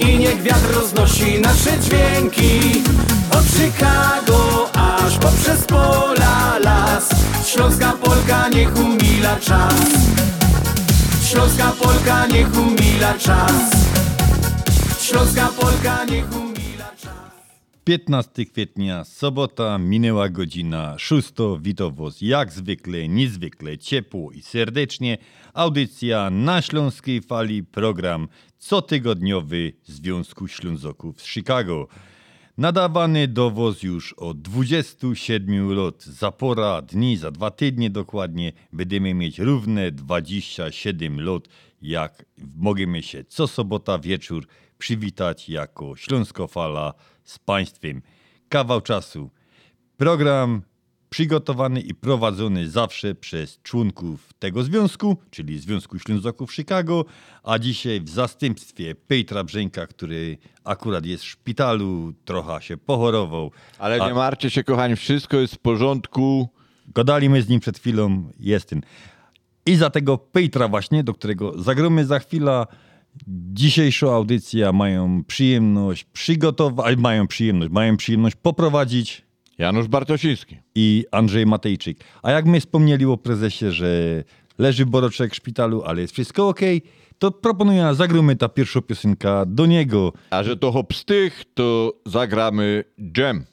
I niech wiatr roznosi nasze dźwięki. Od Chicago aż poprzez pola las. Śląska Polka niech umila czas. Śląska Polka niech umila czas. Śląska Polka niech umila czas. 15 kwietnia, sobota, minęła godzina. 6. Witowóz jak zwykle, niezwykle ciepło i serdecznie. Audycja na Śląskiej Fali, program cotygodniowy Związku Ślązoków z Chicago. Nadawany dowoz już od 27 lat. Za pora dni, za dwa tygodnie dokładnie, będziemy mieć równe 27 lat, jak możemy się co sobota wieczór przywitać jako Śląskofala z Państwem. Kawał czasu. Program przygotowany i prowadzony zawsze przez członków tego związku, czyli Związku Ślązoków Chicago, a dzisiaj w zastępstwie Petra Brzęka, który akurat jest w szpitalu, trochę się pochorował. Ale A- nie martwcie się, kochani, wszystko jest w porządku. Gadaliśmy z nim przed chwilą, jest ten. I za tego Petra właśnie, do którego zagromy za chwilę. Dzisiejszą audycję mają przyjemność przygotować, mają przyjemność, mają przyjemność poprowadzić Janusz Bartosiński. i Andrzej Matejczyk. A jak my wspomnieli o prezesie, że leży Boroczek w szpitalu, ale jest wszystko ok, to proponuję, zagramy ta pierwsza piosenka do niego. A że to hopstych, to zagramy dżem.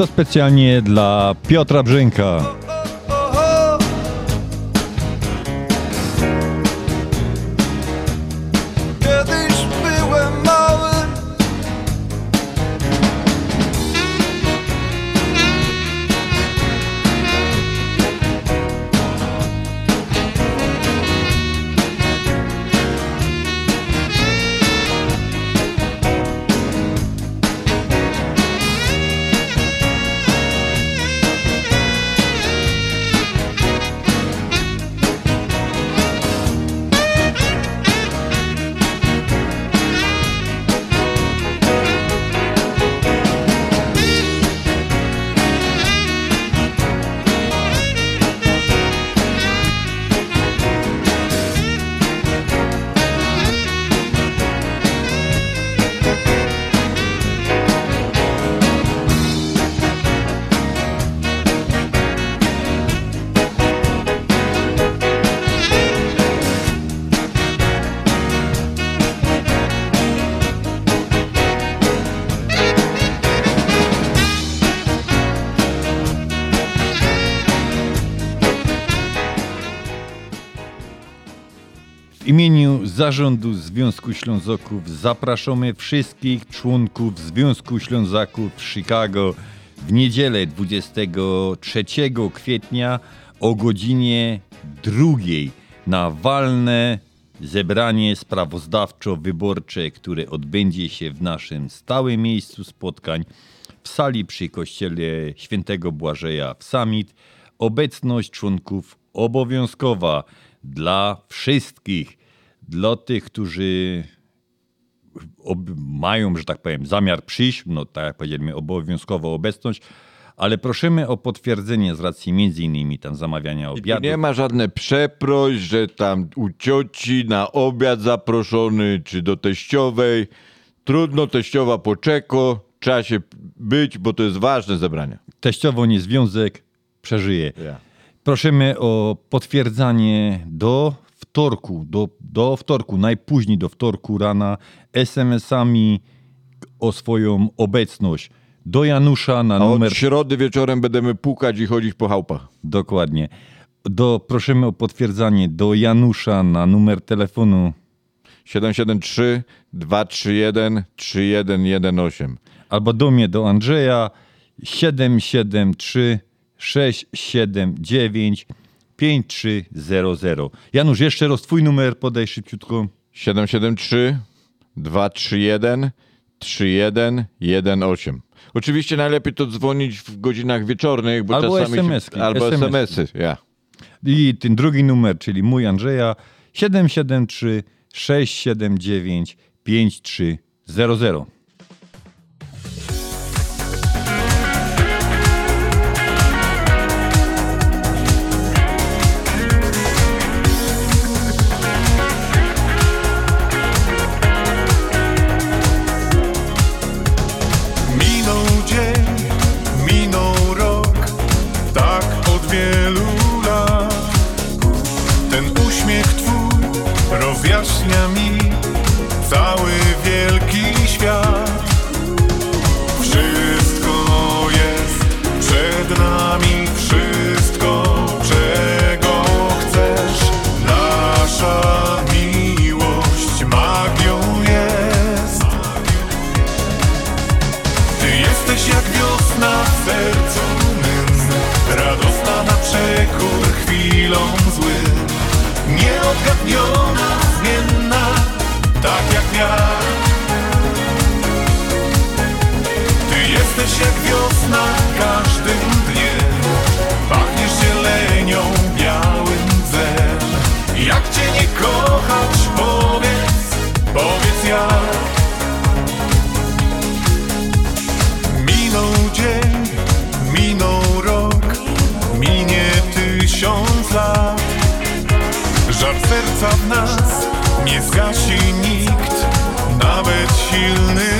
To specjalnie dla Piotra Brzęka. Zarządu Związku Ślązaków zapraszamy wszystkich członków Związku Ślązaków w Chicago w niedzielę 23 kwietnia o godzinie drugiej na walne zebranie sprawozdawczo-wyborcze, które odbędzie się w naszym stałym miejscu spotkań w sali przy kościele świętego Błażeja w Summit. Obecność członków obowiązkowa dla wszystkich, dla tych, którzy mają, że tak powiem, zamiar przyjść, no tak jak powiedzieliśmy, obowiązkową obecność, ale prosimy o potwierdzenie z racji między innymi tam zamawiania obiadu. nie ma żadne przeproś, że tam u cioci na obiad zaproszony, czy do teściowej. Trudno, teściowa poczeko, trzeba się być, bo to jest ważne zebranie. Teściowo nie związek przeżyje. Ja. Prosimy o potwierdzanie do wtorku, do, do wtorku, najpóźniej do wtorku rana SMS-ami o swoją obecność do Janusza na A numer od środy wieczorem będziemy pukać i chodzić po chałupach. Dokładnie. Do, prosimy o potwierdzanie do Janusza na numer telefonu 773 231 3118. albo do mnie, do Andrzeja 773 679 5300. Janusz, jeszcze raz twój numer podaj szybciutko. 773 231 3118. Oczywiście najlepiej to dzwonić w godzinach wieczornych, bo Albo czasami... SMS-ki, Albo SMS-y. SMS-y, ja. I ten drugi numer, czyli mój Andrzeja 773 679 5300. uśmiech twój rozjaśnia mi cały wielki Señor. W nas. Nie zgasi nikt, nawet silny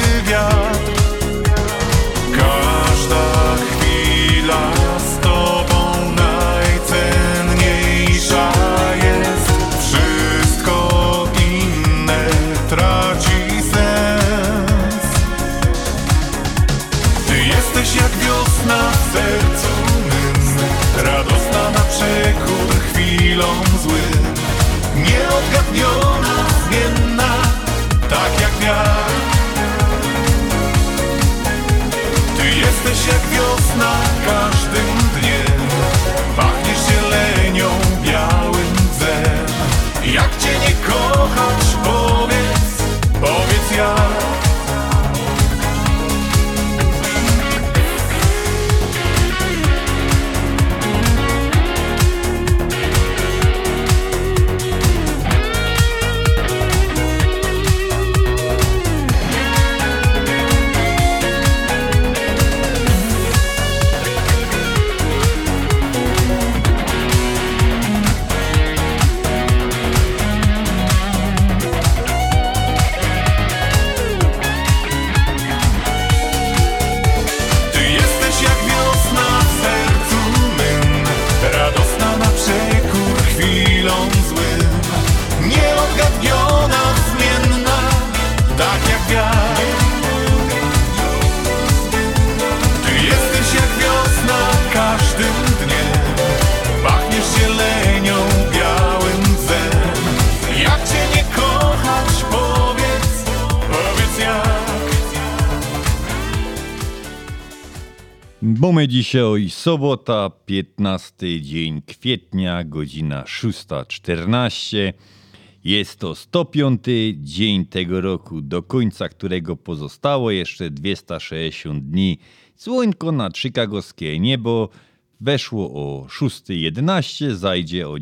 Bo my dzisiaj sobota, 15 dzień kwietnia, godzina 6.14. Jest to 105 dzień tego roku, do końca którego pozostało jeszcze 260 dni. Słońko na chicagowskie niebo weszło o 6.11, zajdzie o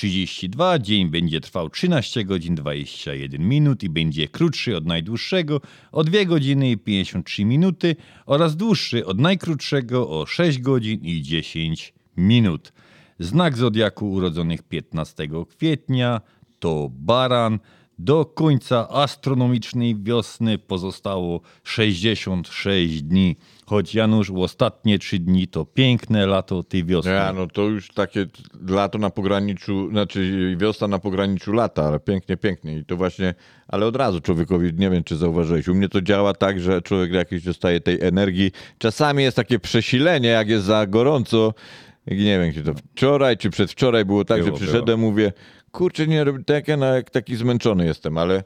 19.32. Dzień będzie trwał 13 godzin 21 minut i będzie krótszy od najdłuższego o 2 godziny i 53 minuty oraz dłuższy od najkrótszego o 6 godzin i 10 minut. Znak zodiaku urodzonych 15 kwietnia to baran. Do końca astronomicznej wiosny pozostało 66 dni. Choć Janusz, ostatnie 3 dni to piękne lato tej wiosny. Ja, no to już takie lato na pograniczu, znaczy wiosna na pograniczu lata, ale pięknie, pięknie. I to właśnie, ale od razu człowiekowi, nie wiem czy zauważyłeś, u mnie to działa tak, że człowiek jakiś dostaje tej energii. Czasami jest takie przesilenie, jak jest za gorąco. Nie wiem, czy to wczoraj, czy przedwczoraj było tak, Było, że przyszedłem, mówię, kurczę, nie robię tak, no, jak taki zmęczony jestem, ale...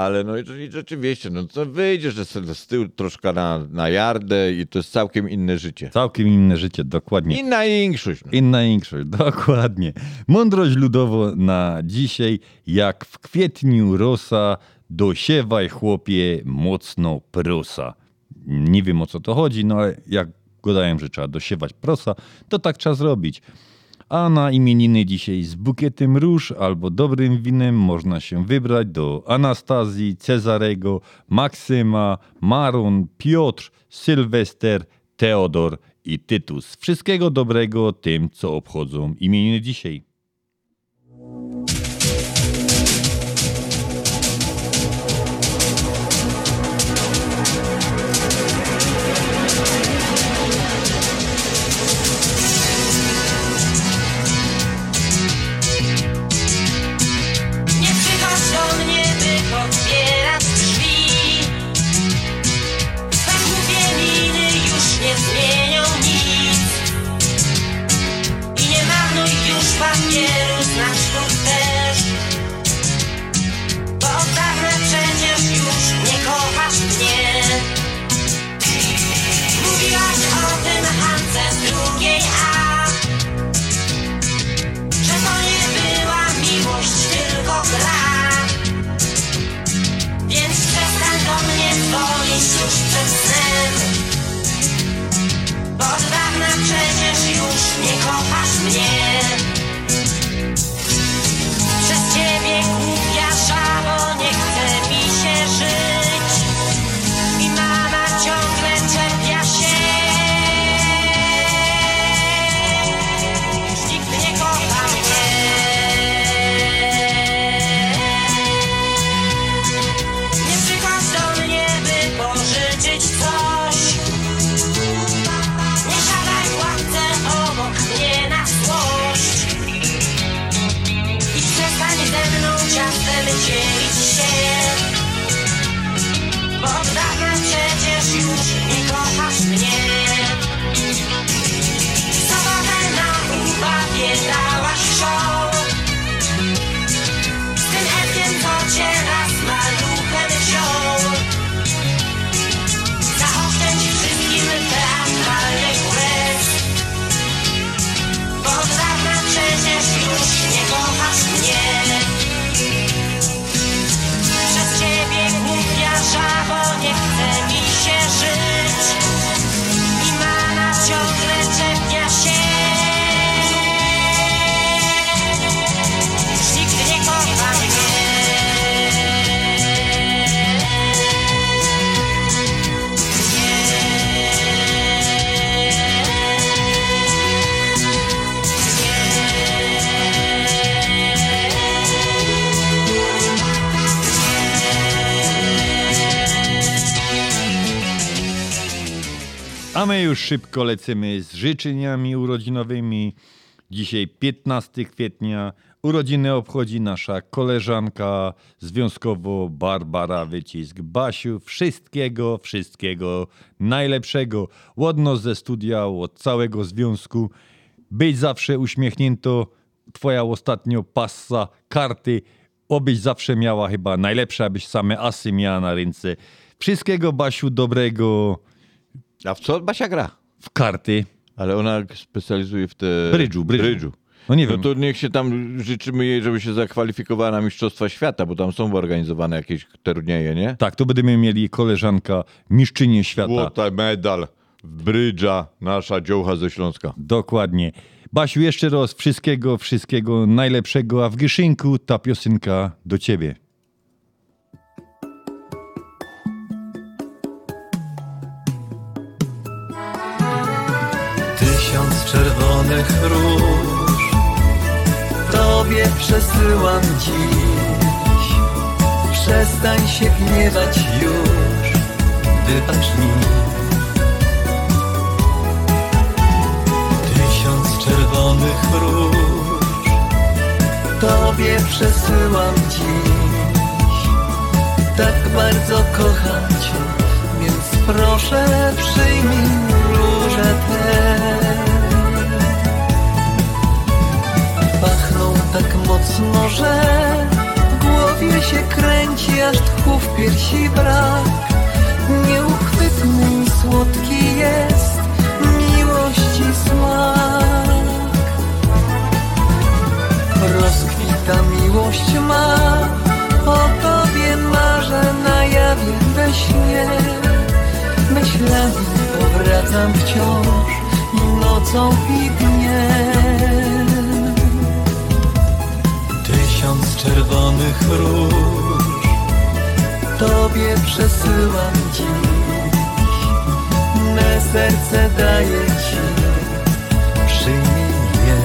Ale no i rzeczywiście, no to wyjdziesz z z tyłu troszkę na, na jardę i to jest całkiem inne życie. Całkiem inne życie, dokładnie. Inna większość. No. Inna większość, dokładnie. Mądrość ludowo na dzisiaj, jak w kwietniu rosa, dosiewaj chłopie mocno prosa. Nie wiem o co to chodzi, no ale jak gadają, że trzeba dosiewać prosa, to tak trzeba zrobić. A na imieniny dzisiaj z bukietem róż albo dobrym winem można się wybrać do Anastazji, Cezarego, Maksyma, Maron, Piotr, Sylwester, Teodor i Tytus. Wszystkiego dobrego tym, co obchodzą imieniny dzisiaj. Od dawna przecież już nie kochasz mnie. A my już szybko lecimy z życzeniami urodzinowymi. Dzisiaj 15 kwietnia. Urodziny obchodzi nasza koleżanka związkowo Barbara Wycisk. Basiu, wszystkiego, wszystkiego najlepszego. Łodno ze studia, od całego związku. Być zawsze uśmiechnięto. Twoja ostatnio passa karty. Obyś zawsze miała chyba najlepsze, abyś same asy miała na ręce. Wszystkiego, Basiu, dobrego A w co Basia gra? w karty. Ale ona specjalizuje w te... Brydżu, brydżu. brydżu. No nie No wiem. to niech się tam życzymy jej, żeby się zakwalifikowała na Mistrzostwa Świata, bo tam są organizowane jakieś turnieje, nie? Tak, to będziemy mieli koleżanka mistrzynię świata. Złota medal w brydża, nasza dziołcha ze Śląska. Dokładnie. Basiu, jeszcze raz wszystkiego, wszystkiego najlepszego, a w Gyszynku ta piosenka do ciebie. Czerwonych róż. Tobie przesyłam dziś. Przestań się gniewać już. Wybacz mi. Tysiąc czerwonych róż. Tobie przesyłam dziś. Tak bardzo kocham Cię Więc proszę przyjmij róże mocno, że w głowie się kręci, aż tchu w piersi brak. Nieuchwytny i słodki jest miłości smak. Rozkwita miłość ma, o tobie marzę na jawie we śnie. Byś wracam wciąż i nocą i dniem. Czerwonych róż. Tobie przesyłam dziś. Me serce daję Ci, przyjmij je.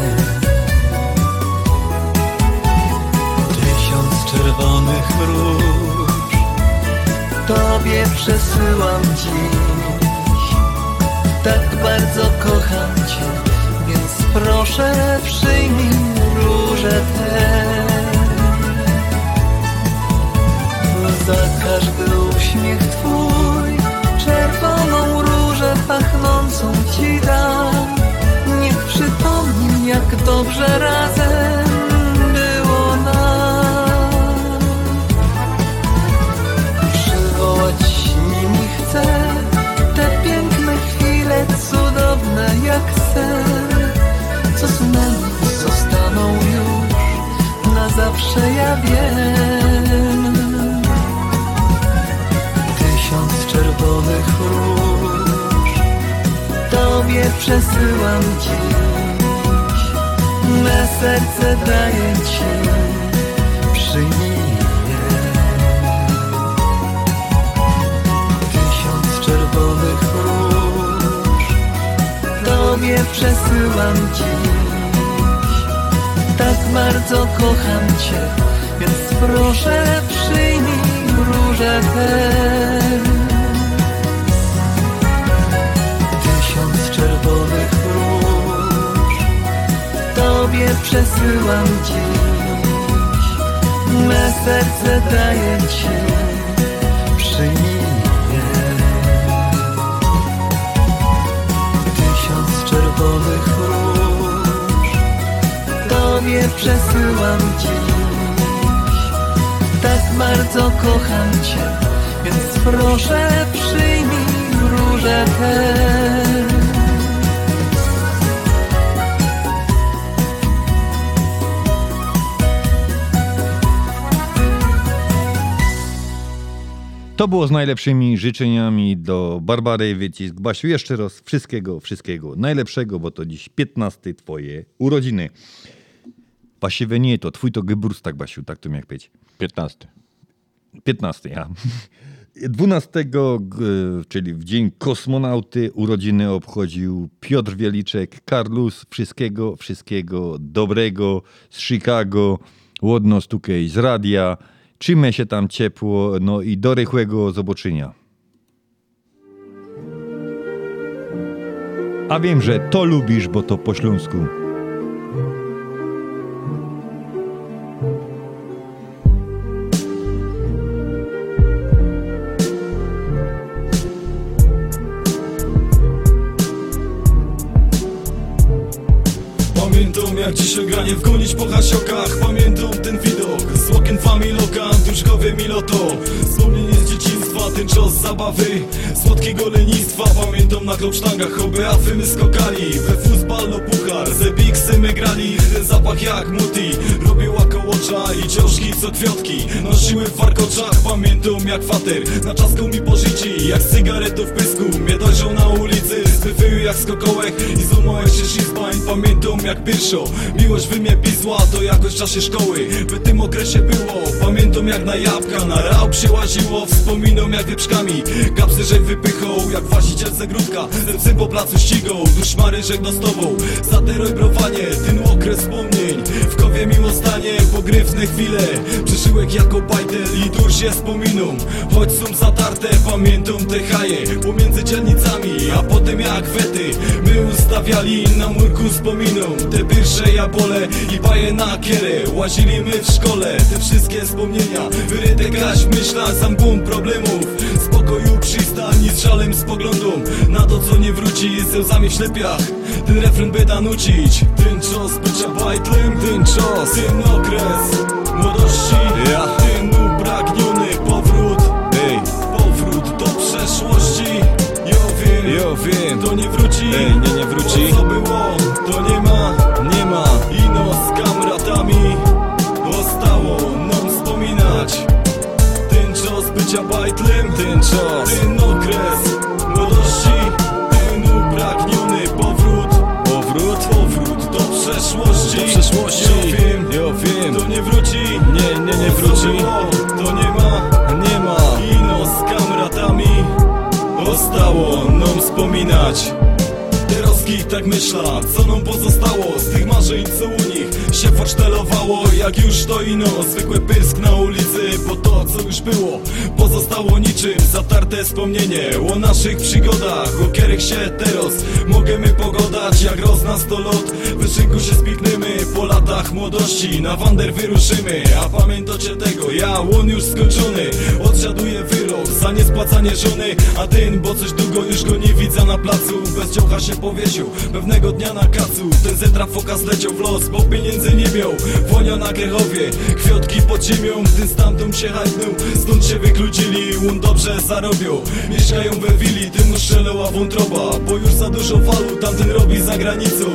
Tysiąc czerwonych róż. Tobie przesyłam dziś. Tak bardzo kocham Cię Więc proszę przyjmij róże te Za każdy uśmiech Twój Czerwoną różę pachnącą Ci dam. Niech przypomni jak dobrze razem było nam. Przywołać nimi chcę Te piękne chwile cudowne jak sen Co z nami zostaną już na zawsze ja wiem Tobie przesyłam dziś Me serce daję Ci. Przyjmij je. Tysiąc czerwonych róż Tobie przesyłam dziś Tak bardzo kocham Cię Więc proszę przyjmij róże te Tobie przesyłam dziś. Me serce daję Ci Przyjmij je Tysiąc czerwonych róż Tobie przesyłam dziś. Tak bardzo kocham Cię Więc proszę przyjmij róże te To było z najlepszymi życzeniami do Barbary Wycisk. Basiu, jeszcze raz wszystkiego, wszystkiego najlepszego, bo to dziś 15 twoje urodziny. Właściwie nie to, twój to Geburstag, Basiu, tak to miał być. 15. 15, ja. 12, g- czyli w dzień kosmonauty, urodziny obchodził Piotr Wieliczek, Karlus. Wszystkiego, wszystkiego dobrego z Chicago, łodno stukej z radia. Trzymaj się tam ciepło, no i do rychłego zobaczenia. A wiem, że to lubisz, bo to po śląsku. Pamiętam jak dzisiaj granie wgonić po hasiokach. Pamiętam ten widok z okien familoka Duszkowe miloto Wspomnienie z dzieciństwa, ten czas zabawy Słodkiego lenistwa. Pamiętam na klopsztangach Choby afy my skokali. We futbal no puchar Ze bigsy my grali. Ten zapach jak muti Robił okołocza i ciążki co kwiatki. Nosiły w warkoczach Pamiętam jak fater. Na czasku mi pożyci Jak cygaretów pysku. Mnie dojrzał na ulicy Zbywyły jak skokołek. I złamałem się szizbań Pamiętam jak pierwszo. Miłość wy mnie pisła To jakoś w czasie szkoły. W tym okresie było Pamiętam jak na jabłka. Na rał przyłaziło Wspominam jak wyprzkami Kapsy żeg wypychał Jak właściciel zegródka Ze po placu ścigał Duszmary żegna z tobą. Za teroj browanie Ten okres wspomnień Miło stanie Pogrywne chwile. Przeżyłek jako bajtel I dur się wspominą Choć są zatarte Pamiętam te haje. Pomiędzy dzielnicami A potem jak wety. My ustawiali na murku wspominą Te pierwsze jabole i baje na kierę Łazili my w szkole. Te wszystkie wspomnienia Wyryte grać w myślach Sam bum problemów. Spokoju przystań i z żalem spoglądą Na to co nie wróci z łzami w ślepiach. Ten refren by nucić. Ten czas bycia bajtlem Ten czas, nos Tym okres młodości ja. Ten upragniony powrót. Ej. Powrót do przeszłości. Ja wiem, wiem. to nie wróci. Ej, nie, nie wróci. To co było, to nie ma. Nie ma. Ino z kamratami Zostało nam wspominać. Ten czas bycia bajtlem. Ten czas. Ten okres młodości Ten upragniony powrót. Powrót? Powrót przeszłości. Do przeszłości ja wiem. To nie wróci? Nie, nie, nie wróci. To nie ma, nie ma. Ino z kamratami. Zostało nam wspominać Teroski tak myśla, co nam pozostało Z tych marzeń, co u nich się forsztelowało Jak już to ino, zwykły pysk na ulicy Bo to, co już było, pozostało niczym. Zatarte wspomnienie o naszych przygodach. O których się teraz możemy pogodać Jak roz nas to lot, wyszynku się spikniemy Po latach młodości na wander wyruszymy. A pamiętacie tego, ja łon już skończony Odsiaduję za niespłacanie żony. A ten, bo coś długo już go nie widzę na placu. Bez dziocha się powiesił, pewnego dnia na kacu. Ten zetra foka zleciał w los, bo pieniędzy nie miał. Wonia na Grechowie, kwiotki pod ziemią. Ten stamtąd się hajtnął, stąd się wykluczyli On dobrze zarobią, mieszkają we willi Tym mu strzelała wątroba, bo już za dużo falu Tamten robi za granicą,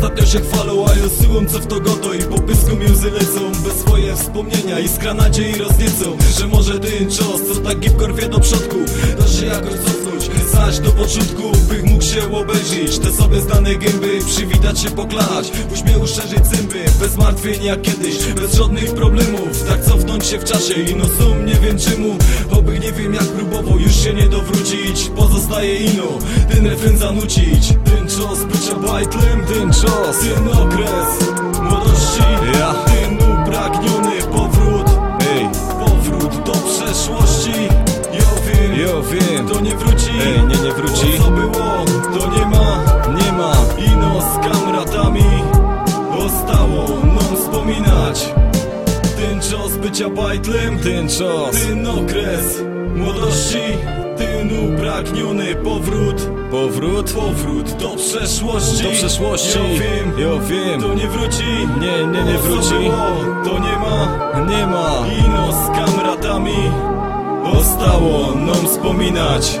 ostatnio się chwalą A ja słucham co w to goto i po pysku mi łzy lecą Bez swoje wspomnienia i skra nadziei rozniecą Że może ten czas, co tak gipko do przodku Da się jakoś cofnąć, zaś do początku Bych mógł się obejrzeć, te sobie znane gęby Przywitać się, poklać, w uśmiechu szerzyć zęby Bez martwień jak kiedyś, bez żadnych problemów Tak cofnąć się w czasie i no sum nie wiem czemu Oby nie wiem jak próbował już się nie dowrócić Pozostaje ino, ten refren zanucić czas bycia bajtlem, ten czas. Ten okres młodości ja. Ten upragniony powrót. Ej, powrót do przeszłości. Ja wiem, ja wiem, to nie wróci. Ej, nie, nie wróci. To co było, to nie ma, nie ma. Ino z kamratami Zostało nam wspominać. Ten czas bycia bajtlem Ten czas. Ten okres młodości Ten upragniony powrót. Powrót, powrót do przeszłości. Do przeszłości. Ja wiem, ja wiem. To nie wróci. Nie, nie, nie wróci. To nie ma, nie ma. Ino z kamratami. Zostało nam wspominać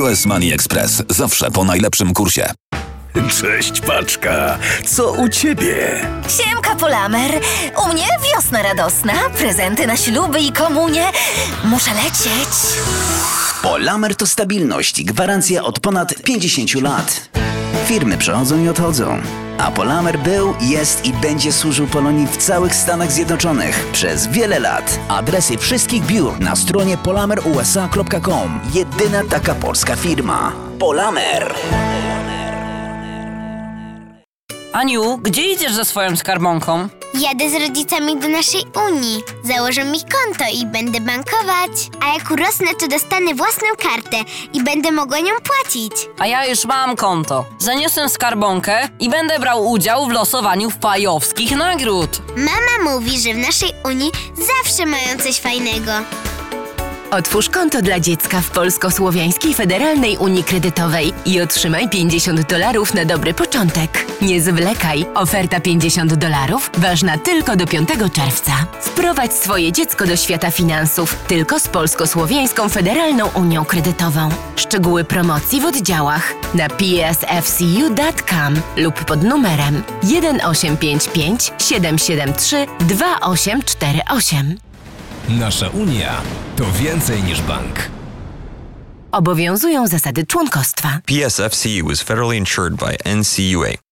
US Money Express zawsze po najlepszym kursie. Cześć paczka, co u ciebie? Siemka Polamer, u mnie wiosna radosna, prezenty na śluby i komunie. Muszę lecieć. Polamer to stabilność i gwarancja od ponad 50 lat. Firmy przychodzą i odchodzą. A Polamer był, jest i będzie służył Polonii w całych Stanach Zjednoczonych przez wiele lat. Adresy wszystkich biur na stronie polamerusa.com. Jedyna taka polska firma. Polamer. Aniu, gdzie idziesz ze swoją skarbonką? Jadę z rodzicami do naszej Unii. Założę mi konto i będę bankować. A jak urosnę, to dostanę własną kartę i będę mogła nią płacić. A ja już mam konto. Zaniosę skarbonkę i będę brał udział w losowaniu fajowskich nagród. Mama mówi, że w naszej Unii zawsze mają coś fajnego. Otwórz konto dla dziecka w Polsko-Słowiańskiej Federalnej Unii Kredytowej i otrzymaj 50 dolarów na dobry początek. Nie zwlekaj. Oferta 50 dolarów ważna tylko do 5 czerwca. Wprowadź swoje dziecko do świata finansów tylko z Polsko-Słowiańską Federalną Unią Kredytową. Szczegóły promocji w oddziałach na psfcu.com lub pod numerem 1855 773 2848. Nasza Unia to więcej niż bank. Obowiązują zasady członkostwa. PSFCU is federally insured by NCUA.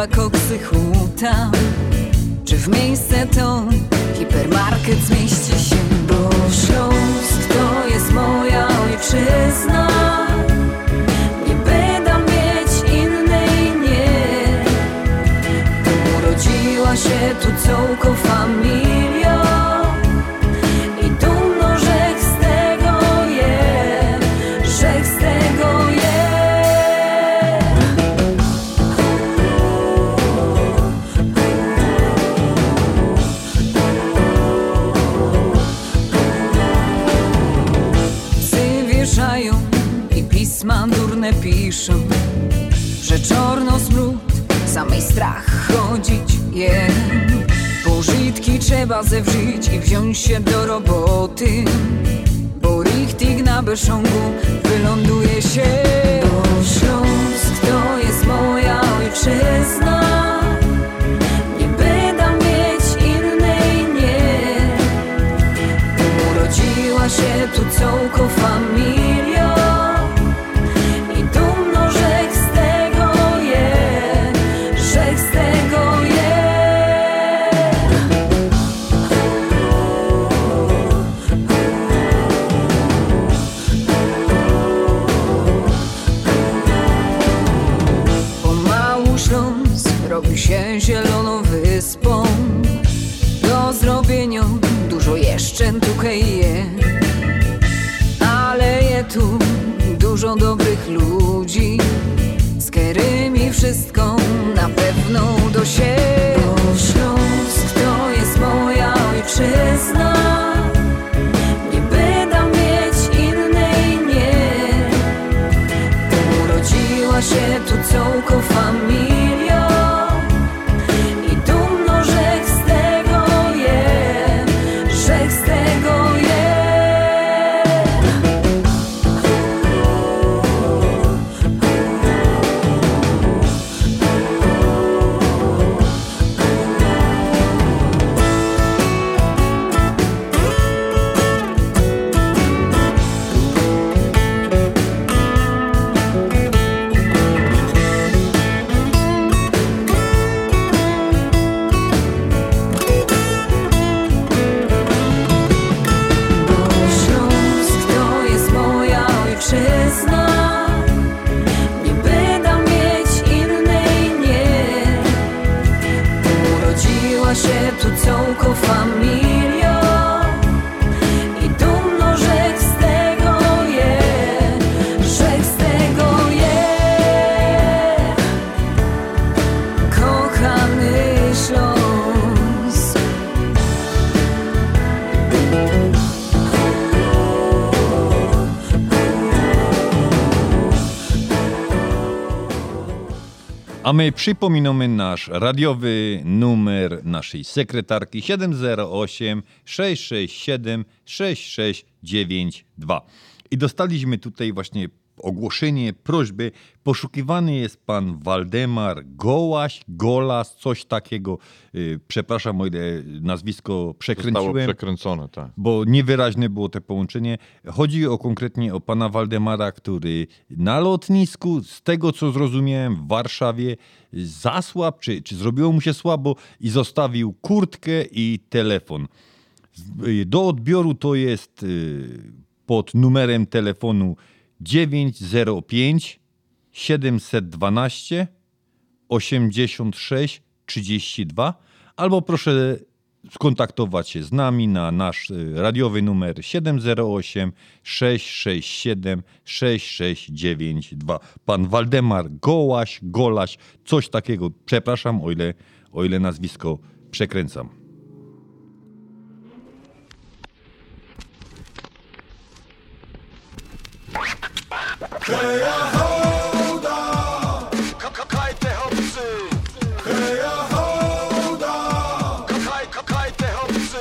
Gruba koksy huta Czy w miejsce to hipermarket zmieści się? Bo Śląsk to jest moja ojczyzna. Nie będę mieć innej, nie. Urodziła się tu całką familią trzeba i wziąć się do roboty. Bo richtig na beszongu wyląduje się. Bo Śląsk to jest moja ojczyzna. Nie będę mieć innej, nie. Urodziła się tu całką familią do siebie. Bo Śląsk jest moja ojczyzna. Nie będę mieć innej, nie. Urodziła się tu całką familią przypominamy nasz radiowy numer naszej sekretarki 708 667 6692. I dostaliśmy tutaj właśnie ogłoszenie, prośby. Poszukiwany jest pan Waldemar Gołaś, Golas, coś takiego. Y, Przepraszam, o ile nazwisko Zostało przekręciłem przekręcone, tak. bo niewyraźne było to połączenie. Chodzi o konkretnie o pana Waldemara, który na lotnisku, z tego co zrozumiałem, w Warszawie zasłabł, czy, czy zrobiło mu się słabo i zostawił kurtkę i telefon. Y, Do odbioru to jest y, pod numerem telefonu 905 712 86 32 albo proszę skontaktować się z nami na nasz y, radiowy numer 708 667 6692. Pan Waldemar Gołaś, Golaś, coś takiego. Przepraszam, o ile, o ile nazwisko przekręcam. Heja hołda! Kokajte chłopcy! Heja hołda! Kokaj, kokajte chłopcy!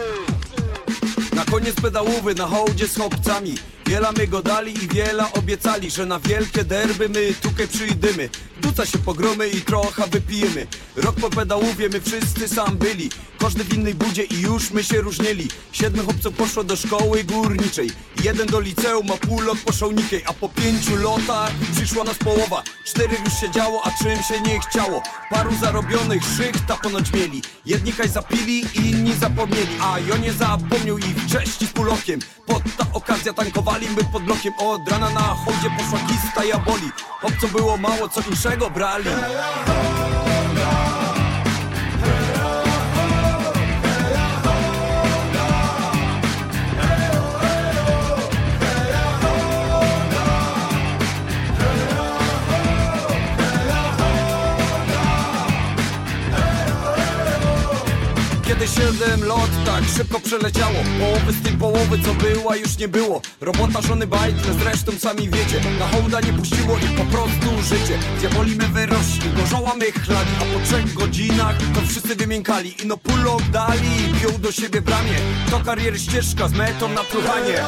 Na koniec pedałowy na hołdzie z chłopcami Wiela my go dali i wiela obiecali Że na wielkie derby my tutaj przyjdziemy Duca się pogromy i trochę wypijemy. Rok po pedałowie my wszyscy sam byli. Każdy w innej budzie i już my się różnili. Siedmiu chłopców poszło do szkoły górniczej. Jeden do liceum, a pół lot poszło nikiej. A po pięciu lotach przyszła nas połowa. Czterech już się działo, a czym się nie chciało? Paru zarobionych szychta ponoć mieli. Jedni kaj zapili, inni zapomnieli. A ja nie zapomniał i wcześniej z półokiem Pod ta okazja tankowali my pod blokiem Od rana na chodzie poszła kista ja boli. Chłopcom było mało, co inszego brali Kiedy siedem lot tak szybko przeleciało Połowy z tej połowy co była już nie było. Robota żony bajtne zresztą sami wiecie. Na hołda nie puściło i po prostu życie. Diaboli my wyrośli, gorzoła my A po trzech godzinach to wszyscy wymiękali. Ino pulok dali i piął do siebie bramie To kariery ścieżka z metą na truchanie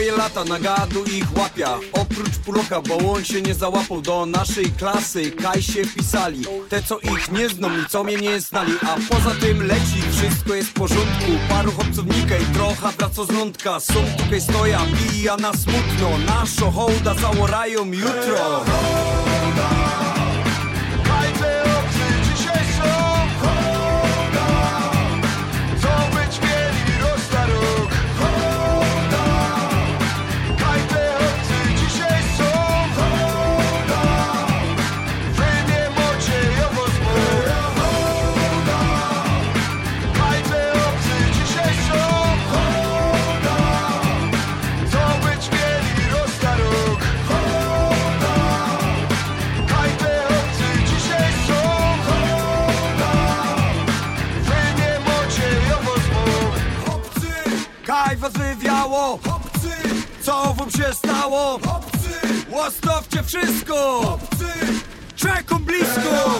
swoje lata, na gadu ich łapia. Oprócz Puloka, bo on się nie załapał Do naszej klasy, kaj się wpisali Te co ich nie zną i co mnie nie znali. A poza tym leci, wszystko jest w porządku. Paru chłopców nikaj, trochę wraca z lądka Są tutaj stoja, pija na smutno. Naszą hołda załorają jutro Chłopcy, co wam się stało? Chłopcy, łastowcie wszystko! Czekam blisko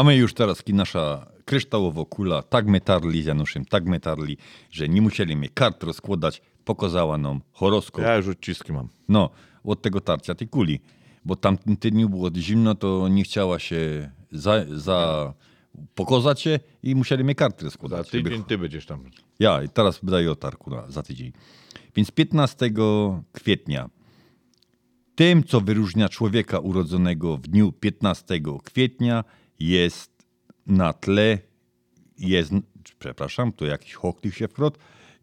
A my już teraz ki nasza kryształowo kula tak metarli z Januszem, tak metarli, że nie musieli mi kart rozkładać, pokazała nam horoskop. Ja już odciski mam. No, od tego tarcia tej kuli. Bo tamtym tygodniu było zimno, to nie chciała się za, za pokazać się i musieli mnie kartę składać. Za tydzień ty będziesz tam. Ja, i teraz daję otarku na, za tydzień. Więc 15 kwietnia tym, co wyróżnia człowieka urodzonego w dniu 15 kwietnia, jest na tle, jest, przepraszam, to jakiś hoklik się wkrot,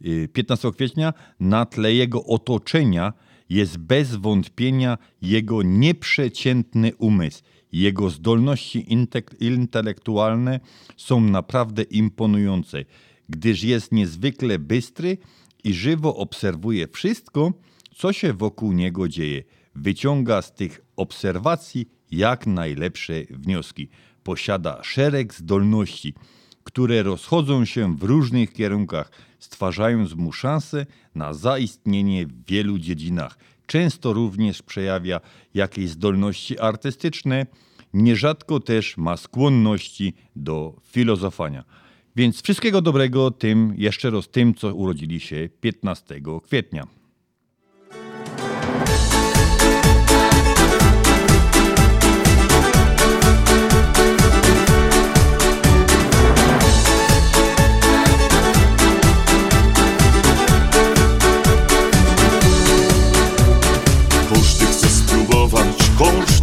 y, 15 kwietnia na tle jego otoczenia jest bez wątpienia jego nieprzeciętny umysł. Jego zdolności intelektualne są naprawdę imponujące, gdyż jest niezwykle bystry i żywo obserwuje wszystko, co się wokół niego dzieje. Wyciąga z tych obserwacji jak najlepsze wnioski. Posiada szereg zdolności, które rozchodzą się w różnych kierunkach, stwarzając mu szansę na zaistnienie w wielu dziedzinach. Często również przejawia jakieś zdolności artystyczne, nierzadko też ma skłonności do filozofowania. Więc wszystkiego dobrego tym, jeszcze raz tym, co urodzili się 15 kwietnia.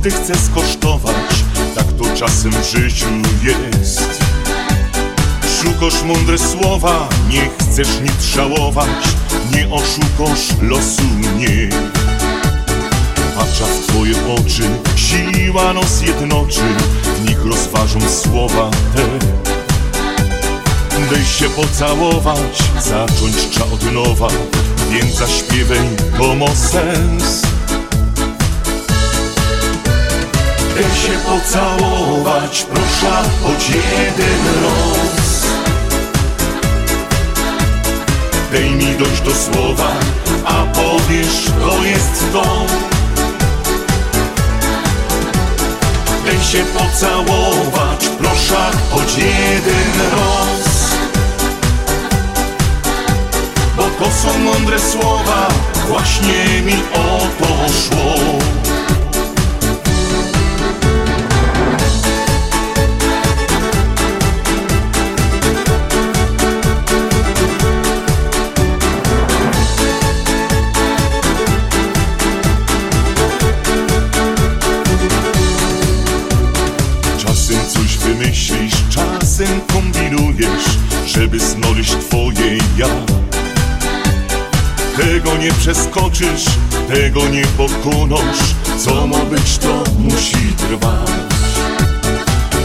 Każdy chce skosztować. Tak to czasem w życiu jest. Szukasz mądre słowa, nie chcesz nic żałować. Nie oszukasz losu mnie Patrza w twoje oczy, siła nos jednoczy. W nich rozważą słowa te. Daj się pocałować, zacząć trzeba od nowa. Więc zaśpiewaj, to ma sens Daj się pocałować, proszę, choć jeden raz Daj mi dojść do słowa, a powiesz, to jest to. Daj się pocałować, proszę, choć jeden raz Bo to są mądre słowa, właśnie mi o to szło przeskoczysz, tego nie pokonasz, co ma być, to musi trwać.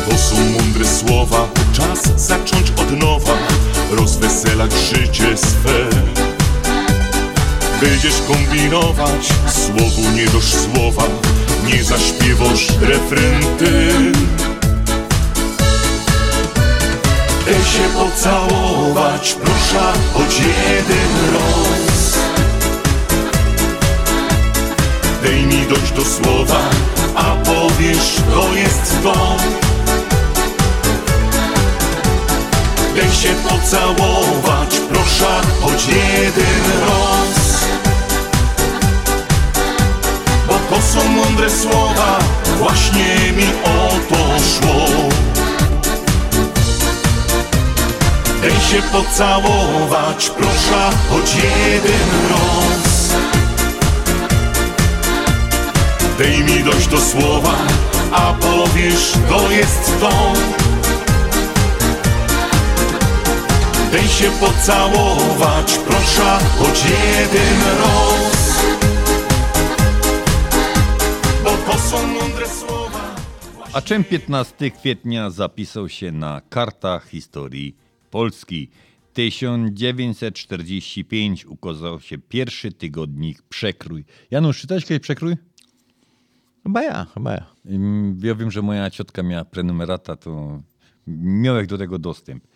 To są mądre słowa, czas zacząć od nowa, rozweselać życie swe. Będziesz kombinować, słowu nie dosz słowa, nie zaśpiewasz refren ty. Daj się pocałować, proszę, choć jeden raz. Daj mi dojść do słowa, a powiesz, to jest to. Daj się pocałować, proszę, choć jeden raz. Bo to są mądre słowa, właśnie mi o to szło. Daj się pocałować, proszę, choć jeden raz. Daj mi dojść do słowa, a powiesz, to jest to. Daj się pocałować, proszę, choć jeden raz. Bo to są mądre słowa. A czym 15 kwietnia zapisał się na kartach historii Polski? 1945 ukazał się pierwszy tygodnik Przekrój. Janusz, czytałeś kiedyś Przekrój? Chyba ja, chyba ja. Ja wiem, że moja ciotka miała prenumerata, to miałem do tego dostęp.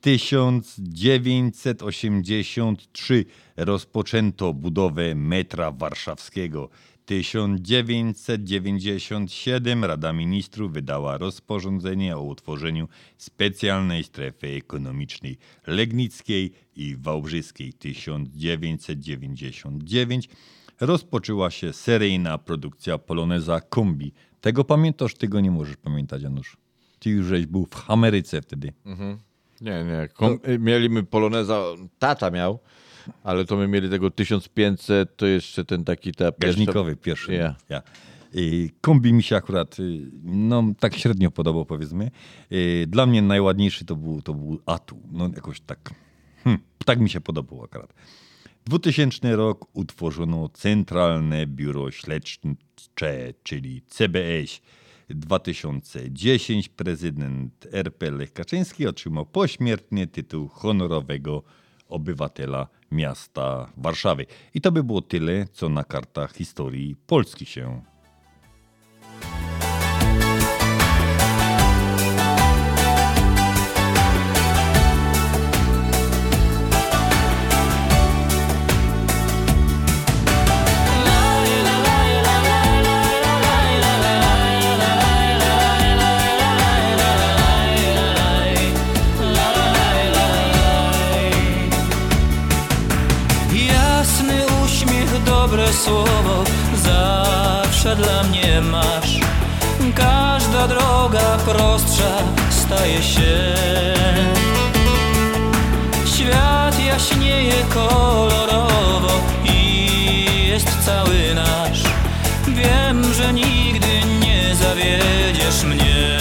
1983 rozpoczęto budowę metra warszawskiego. 1997 Rada Ministrów wydała rozporządzenie o utworzeniu specjalnej strefy ekonomicznej Legnickiej i Wałbrzyskiej. 1999 rozpoczęła się seryjna produkcja Poloneza Kombi. Tego pamiętasz, tego nie możesz pamiętać, Janusz. ty już żeś był w Ameryce wtedy. Mhm. Nie, nie. Kom- y, Mieliśmy Poloneza, tata miał, ale to my mieli tego 1500, to jeszcze ten taki ta pierwsza... Gaźnikowy pierwszy. Ja. Ja. I kombi mi się akurat, y, no tak średnio podobał powiedzmy. Y, Dla mnie najładniejszy to był, to był Atu. No jakoś tak, hmm, tak mi się podobał akurat. 2000 rok utworzono Centralne Biuro Śledcze, czyli CBS. 2010 prezydent RP Lech Kaczyński otrzymał pośmiertnie tytuł honorowego obywatela miasta Warszawy. I to by było tyle, co na kartach historii Polski się masz. Każda droga prostsza staje się. Świat jaśnieje kolorowo i jest cały nasz. Wiem, że nigdy nie zawiedziesz mnie.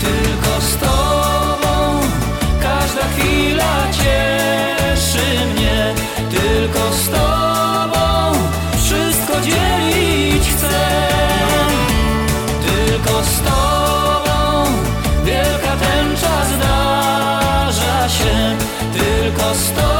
Tylko z tobą każda chwila cieszy mnie. Tylko z tobą Tylko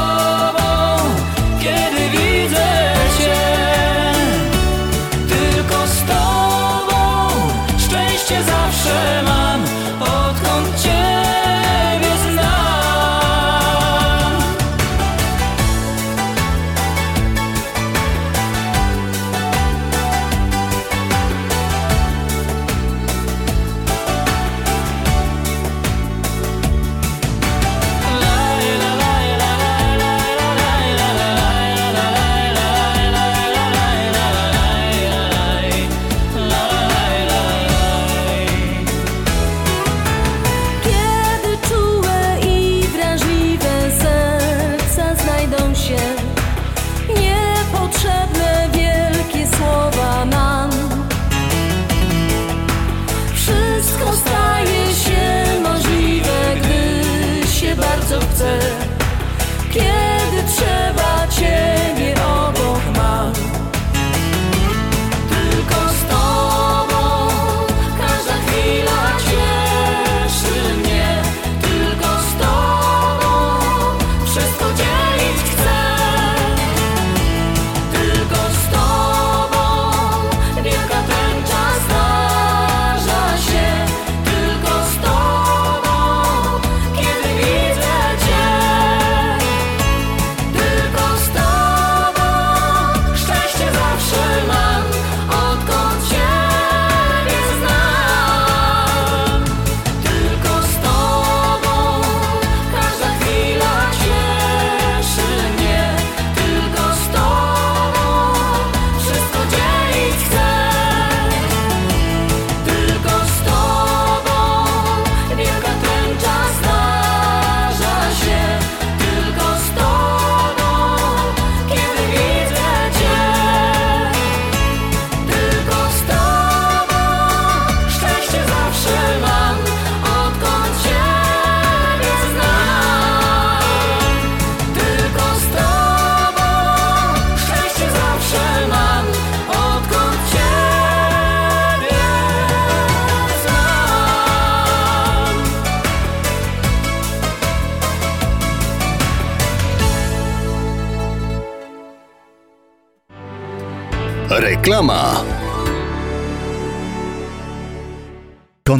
Reklama.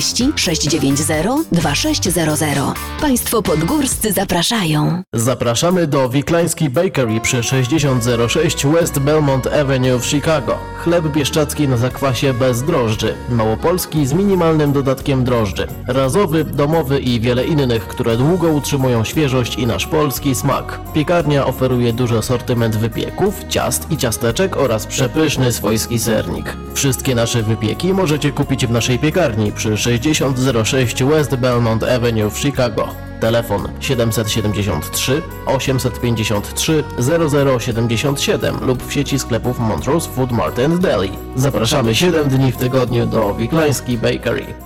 690 2600. Państwo podgórscy zapraszają. Zapraszamy do Wiklański Bakery przy 6006 West Belmont Avenue w Chicago. Chleb bieszczacki na zakwasie bez drożdży. Małopolski z minimalnym dodatkiem drożdży. Razowy, domowy i wiele innych, które długo utrzymują świeżość i nasz polski smak. Piekarnia oferuje duży asortyment wypieków, ciast i ciasteczek oraz przepyszny swojski sernik. Wszystkie nasze wypieki możecie kupić w naszej piekarni przy 6006 West Belmont Avenue w Chicago. Telefon 773 853 0077 lub w sieci sklepów Montrose Food Mart and Deli. Zapraszamy 7 dni w tygodniu do Wiklański Bakery.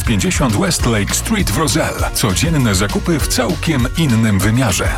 50 West Lake Street w Roselle. Codzienne zakupy w całkiem innym wymiarze.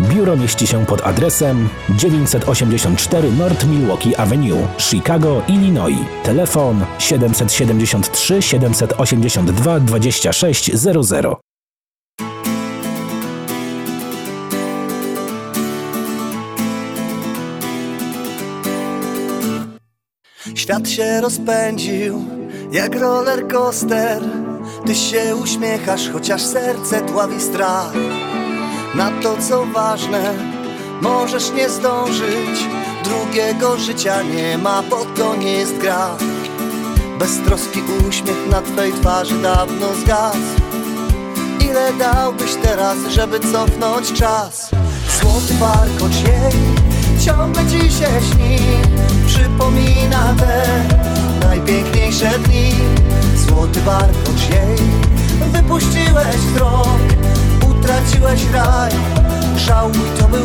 Biuro mieści się pod adresem 984 North Milwaukee Avenue, Chicago, Illinois. Telefon 773 782 2600. Świat się rozpędził jak roller coaster Ty się uśmiechasz, chociaż serce dławi strach Na to co ważne, możesz nie zdążyć. Drugiego życia nie ma, bo to nie jest gra. Beztroski uśmiech na twej twarzy dawno zgasł. Ile dałbyś teraz, żeby cofnąć czas? Złoty warkocz jej ciągle ci się śni. Przypomina te najpiękniejsze dni. Złoty warkocz jej Wypuściłeś wzrok Utraciłeś raj. Żałuj, to był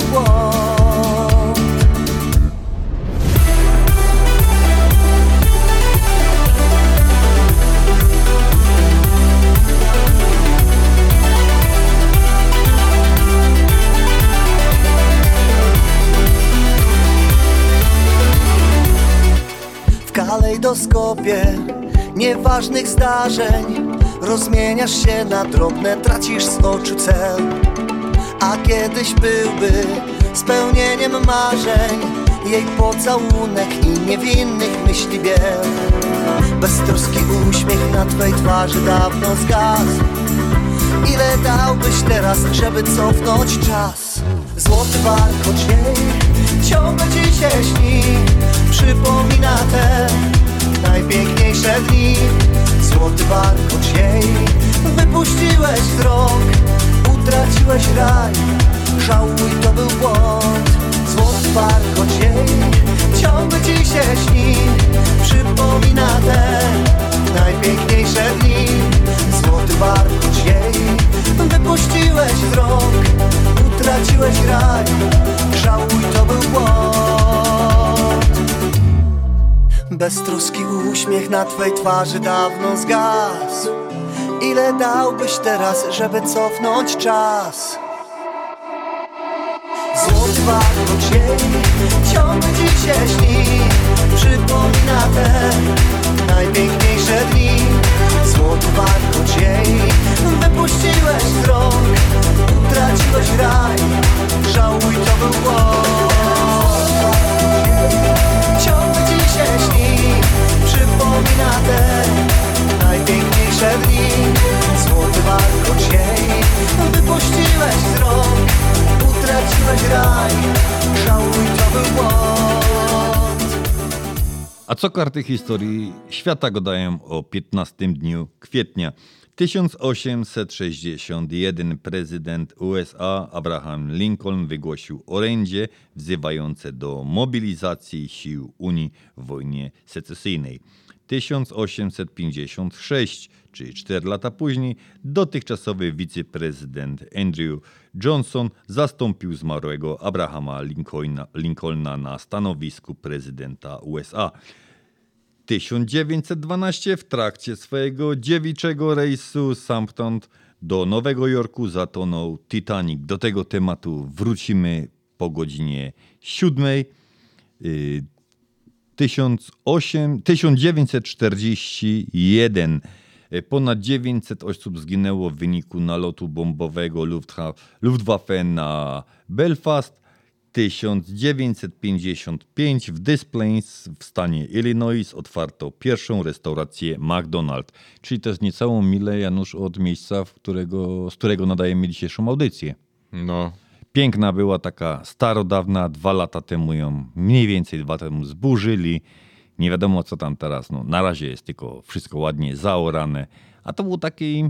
W kalejdoskopie nieważnych zdarzeń Rozmieniasz się na drobne, tracisz z oczu cel. A kiedyś byłby spełnieniem marzeń Jej pocałunek i niewinnych myśli biel. Beztroski uśmiech na twej twarzy dawno zgasł. Ile dałbyś teraz, żeby cofnąć czas? Złoty warkocz jej ciągle ci się śni. Przypomina te najpiękniejsze dni Złoty warkocz jej wypuściłeś z rąk. Utraciłeś raj, żałuj to był błąd. Złoty warkocz jej ciągle ci się śni. Przypomina te najpiękniejsze dni. Złoty warkocz jej wypuściłeś z rąk. Utraciłeś raj, żałuj to był błąd Beztroski uśmiech na twej twarzy dawno zgasł. Ile dałbyś teraz, żeby cofnąć czas? Złoty warkocz jej ciągle ci się śni Przypomina te najpiękniejsze dni. Złoty warkocz jej wypuściłeś z rąk Utraciłeś raj, żałuj A co karty historii świata gadają o 15 dniu kwietnia? 1861 prezydent USA Abraham Lincoln wygłosił orędzie wzywające do mobilizacji sił Unii w wojnie secesyjnej. 1856, czyli 4 lata później, dotychczasowy wiceprezydent Andrew Johnson zastąpił zmarłego Abrahama Lincolna, Lincolna na stanowisku prezydenta USA. 1912 w trakcie swojego dziewiczego rejsu stamtąd do Nowego Jorku zatonął Titanic. Do tego tematu wrócimy po godzinie 7. Y, 1800 1941 y, ponad 900 osób zginęło w wyniku nalotu bombowego Luftwaffe na Belfast. 1955 w Des Plains w stanie Illinois otwarto pierwszą restaurację McDonald's. Czyli to jest niecałą milę, Janusz, od miejsca, w którego, z którego nadajemy dzisiejszą audycję. No. Piękna była taka starodawna, dwa lata temu ją mniej więcej dwa temu zburzyli. Nie wiadomo co tam teraz. No, na razie jest tylko wszystko ładnie zaorane. A to był taki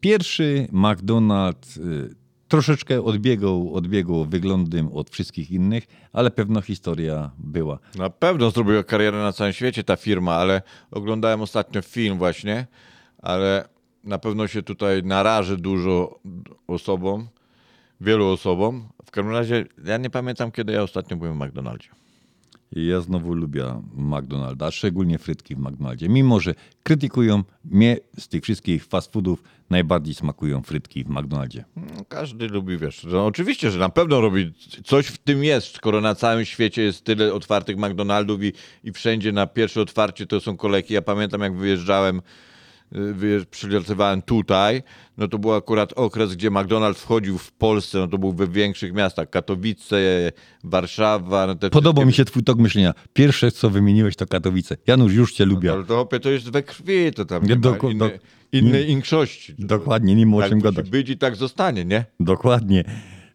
pierwszy McDonald's. Troszeczkę odbiegał, odbiegał wyglądem od wszystkich innych, ale pewno historia była. Na pewno zrobiła karierę na całym świecie ta firma, ale oglądałem ostatnio film właśnie, ale na pewno się tutaj naraży dużo osobom, wielu osobom. W każdym razie ja nie pamiętam, kiedy ja ostatnio byłem w McDonaldzie. Ja znowu lubię McDonalda, szczególnie frytki w McDonaldzie. Mimo, że krytykują mnie z tych wszystkich fast foodów, najbardziej smakują frytki w McDonaldzie. No, każdy lubi, wiesz, no, oczywiście, że na pewno robi, coś w tym jest, skoro na całym świecie jest tyle otwartych McDonaldów i, i wszędzie na pierwsze otwarcie to są kolejki. Ja pamiętam, jak wyjeżdżałem, wyjeżdż, przylatywałem tutaj, no to był akurat okres, gdzie McDonald's wchodził w Polsce, no to był we większych miastach, Katowice, Warszawa. No te Podobał mi się twój tok myślenia. Pierwsze, co wymieniłeś, to Katowice. Janusz, już cię lubię. Ale to, to jest we krwi, to tam Nie, nie innej, do- innej nie- większości. Dokładnie, nie ma o tak czym gadać. być i tak zostanie, nie? Dokładnie.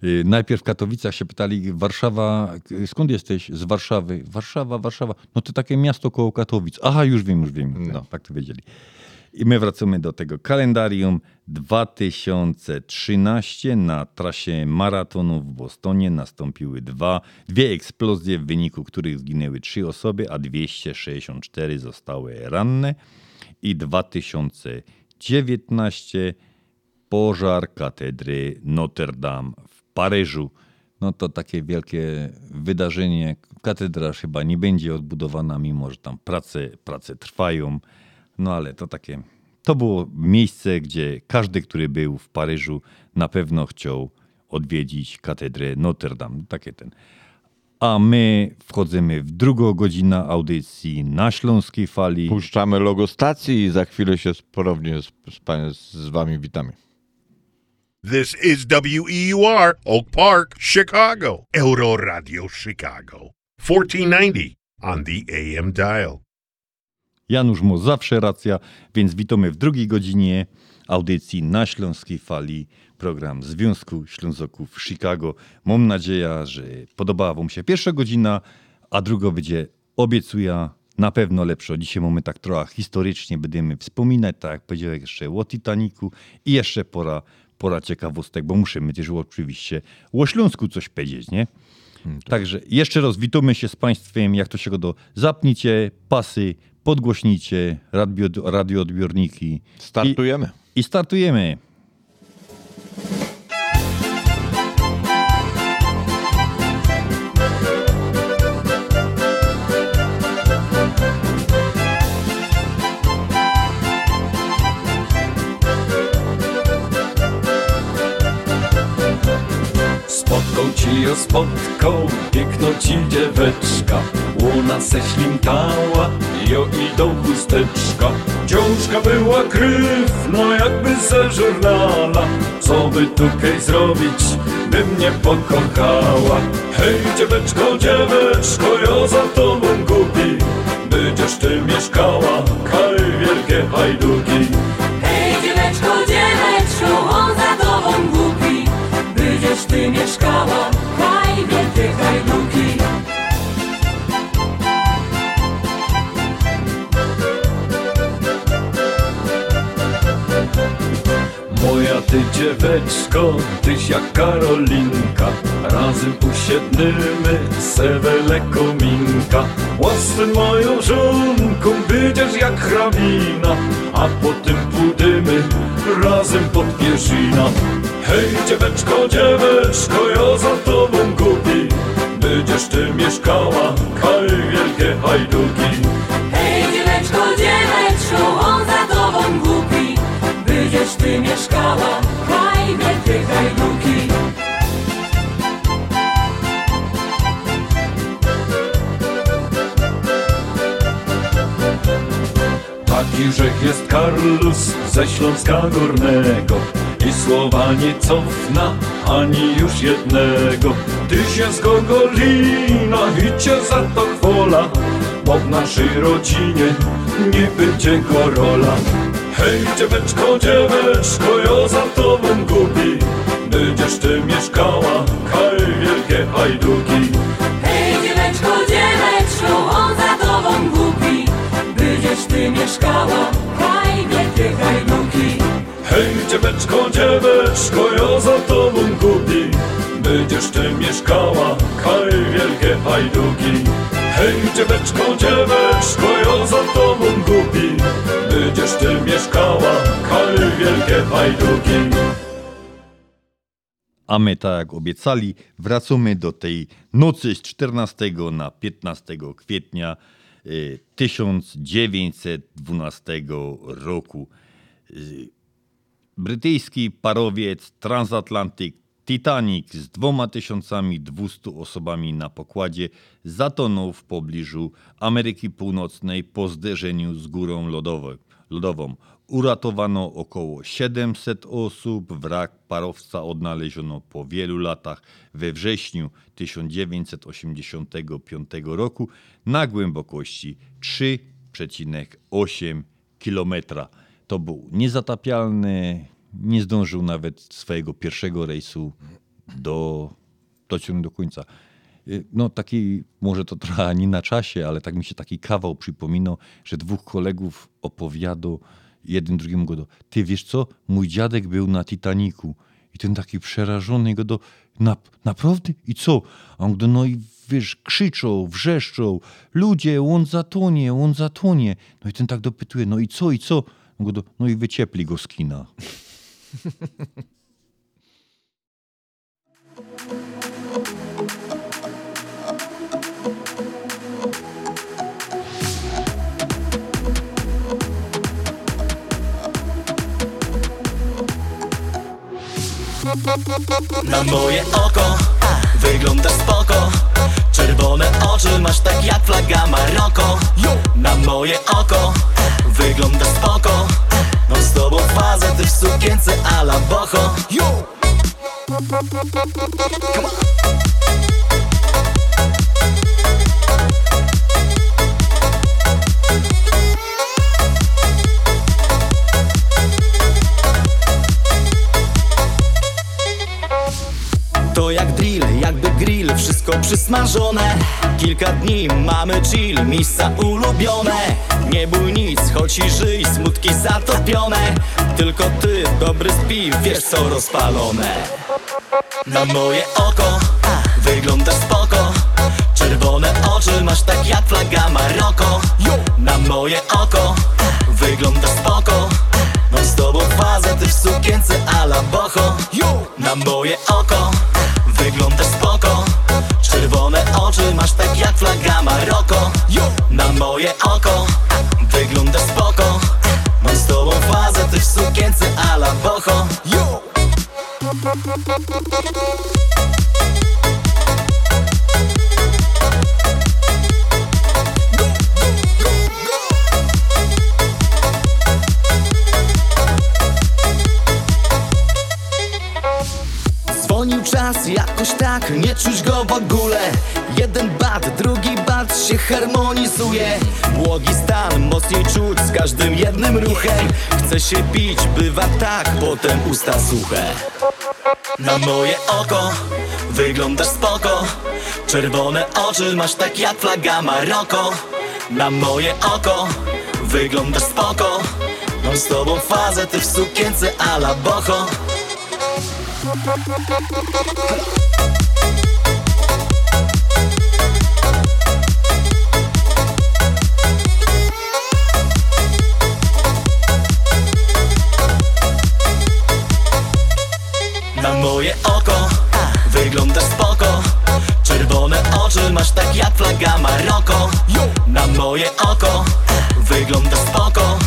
Y, Najpierw w Katowicach się pytali, Warszawa, y, skąd jesteś? Z Warszawy. Warszawa, Warszawa. No to takie miasto koło Katowic. Aha, już wiem, już wiem. No, tak to wiedzieli. I my wracamy do tego kalendarium. 2013 na trasie maratonu w Bostonie nastąpiły dwa, dwie eksplozje, w wyniku których zginęły trzy osoby, a 264 zostały ranne. I 2019 pożar katedry Notre Dame w Paryżu. No to takie wielkie wydarzenie. Katedra chyba nie będzie odbudowana, mimo że tam prace, prace trwają. No ale to takie. To było miejsce, gdzie każdy, który był w Paryżu, na pewno chciał odwiedzić katedrę Notre Dame. Takie ten. A my wchodzimy w drugą godzinę audycji na Śląskiej Fali. Puszczamy logo stacji i za chwilę się ponownie z, z, z wami witamy. This is WEUR, Oak Park, Chicago. Euro Radio Chicago. 1490 on the AM dial. Janusz mu zawsze racja, więc witamy w drugiej godzinie audycji na Śląskiej Fali, program Związku Ślązoków Chicago. Mam nadzieję, że podobała Wam się pierwsza godzina, a druga będzie, obiecuję, na pewno lepsza. Dzisiaj mamy tak trochę historycznie, będziemy wspominać, tak jak powiedziałem, jeszcze o Titaniku i jeszcze pora, pora ciekawostek, bo musimy też oczywiście o Śląsku coś powiedzieć, nie? Także jeszcze raz witamy się z Państwem, jak to się go do zapnijcie pasy, podgłośnijcie radio, radioodbiorniki. Startujemy. I, I startujemy. Spotkał ci ją spotkał, piękno ci dzieweczka Łona se ślimtała, jo i do chusteczka. Ciążka była krywna, jakby ze żurnala Co by tutaj zrobić, by mnie pokochała. Hej dzieweczko, dzieweczko, ja za tobą głupi. Będziesz ty mieszkała, kaj wielkie hajduki. Hej dzieweczko, dzieweczko, on za tobą głupi. Będziesz ty mieszkała, haj wielkie hajduki ty dzieweczko, tyś jak Karolinka Razem usiednymy, sewele kominka Łasem moją żonką, będziesz jak hrabina A potem pójdziemy razem pod pierzina. Hej dzieweczko, dzieweczko, ja za tobą głupi. Będziesz ty mieszkała, kaj wielkie hajduki. Hej dzieweczko, dzieweczko, on Będziesz ty mieszkała, haj wielkie hajduki. Taki rzech jest Karlus ze Śląska Górnego. I słowa nie cofna ani już jednego. Ty się z Gogolina i cię za to chwola Bo w naszej rodzinie nie będzie korola Hej dzieweczko, dzieweczko, ja za tobą głupi. Będziesz ty mieszkała, haj wielkie hajduki Hej dzieweczko, dzieweczko, on za tobą głupi. Będziesz ty mieszkała, haj wielkie hajduki Hej dzieweczko, dzieweczko, ja za tobą głupi. Będziesz ty mieszkała, haj wielkie hajduki Hej dzieweczko, dzieweczko, ja za tobą głupi Będziesz ty mieszkała, haj wielkie hajduki A my, tak jak obiecali, wracamy do tej nocy z 14 na 15 kwietnia y, 1912 roku. Y, Brytyjski parowiec Transatlantic Titanic z 2200 osobami na pokładzie zatonął w pobliżu Ameryki Północnej po zderzeniu z górą lodową. Lodową. Uratowano około 700 osób. Wrak parowca odnaleziono po wielu latach we wrześniu 1985 roku na głębokości 3,8 km. To był niezatapialny, nie zdążył nawet swojego pierwszego rejsu do, dociągnąć do końca. Y, No taki, może to trochę nie na czasie, ale tak mi się taki kawał przypominał, że dwóch kolegów opowiadał jeden drugiemu go do, ty wiesz co, mój dziadek był na Titaniku i ten taki przerażony go do, na, naprawdę? I co? A on go, no i wiesz, krzyczą, wrzeszczą, ludzie, on zatonie, on zatonie. No i ten tak dopytuje, no i co, i co? On go do, no i wyciepli go z kina. Na moje oko wygląda spoko. Czerwone oczy masz tak jak flaga Maroko. Na moje oko Wygląda spoko. Mam z tobą fazę, ty w sukience a la boho. Come on. Wszystko przysmażone Kilka dni mamy chill, miejsca ulubione. Nie bój nic, choć i żyj, smutki zatopione. Tylko ty, dobry spiw, wiesz co rozpalone. Na moje oko, wyglądasz spoko. Czerwone oczy masz tak jak flaga Maroko. Na moje oko, wyglądasz spoko. Mam z tobą fazę, ty w sukience a la boho. Na moje oko, wyglądasz spoko oczy masz tak jak flaga Maroko. Na moje oko, wyglądasz spoko. Mam z tobą fazę, ty w sukience a la boho. Dzwonił czas jakoś tak, nie czuć go Błogi stan, mocniej czuć z każdym jednym ruchem. Chce się pić, bywa tak, potem usta suche. Na moje oko, wyglądasz spoko. Czerwone oczy masz tak jak flaga Maroko. Na moje oko, wyglądasz spoko. Mam z tobą fazę, ty w sukience a la boho Wyglądasz spoko. Czerwone oczy masz tak jak flaga Maroko. Na moje oko Wyglądasz spoko.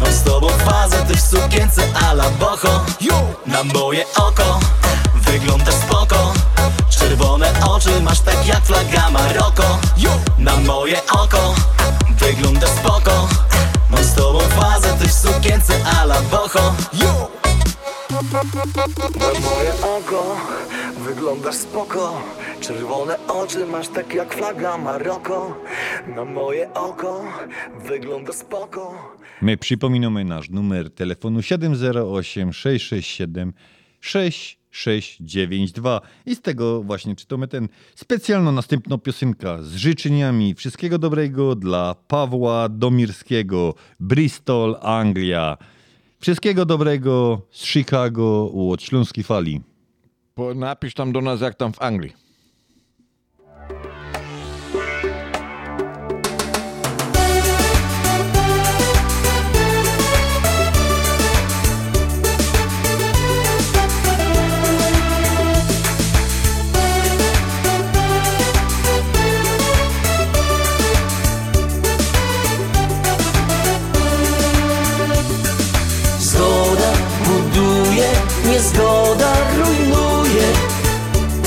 Mam z tobą fazę, ty w sukience a la boho. Na moje oko Wyglądasz spoko. Czerwone oczy masz tak jak flaga Maroko. Na moje oko Wyglądasz spoko. Mam z tobą fazę, ty w sukience a la boho. Na moje oko wyglądasz spoko. Czerwone oczy masz tak jak flaga Maroko. Na moje oko wyglądasz spoko. My przypominamy nasz numer telefonu 708 667 6692 i z tego właśnie czytamy ten specjalną następną piosenkę z życzeniami. Wszystkiego dobrego dla Pawła Domirskiego, Bristol, Anglia. Wszystkiego dobrego z Chicago od Śląskiej Fali. Po, napisz tam do nas jak tam w Anglii.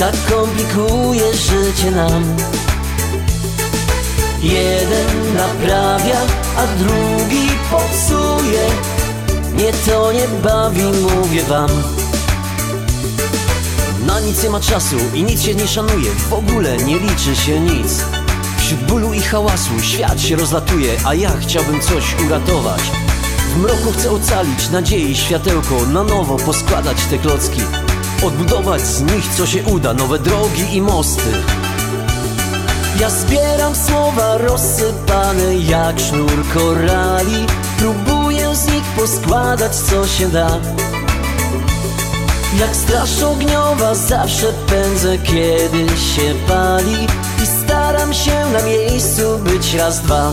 Tak komplikuje życie nam. Jeden naprawia, a drugi popsuje. Mnie to nie bawi, mówię wam. Na nic nie ma czasu i nic się nie szanuje. W ogóle nie liczy się nic. Wśród bólu i hałasu świat się rozlatuje A ja chciałbym coś uratować. W mroku chcę ocalić nadziei światełko Na nowo poskładać te klocki Odbudować z nich co się uda. Nowe drogi i mosty. Ja zbieram słowa rozsypane jak sznur korali. Próbuję z nich poskładać co się da. Jak straż ogniowa zawsze pędzę kiedy się pali. I staram się na miejscu być raz, dwa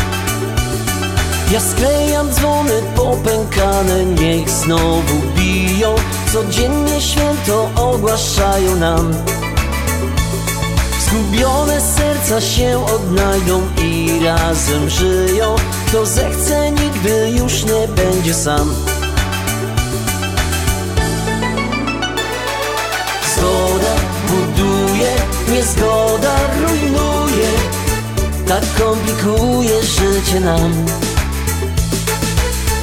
ja sklejam dzwony popękane, niech znowu biją. Codziennie święto ogłaszają nam. Zgubione serca się odnajdą i razem żyją. Kto zechce nigdy już nie będzie sam. Zgoda buduje, niezgoda rujnuje. Tak komplikuje życie nam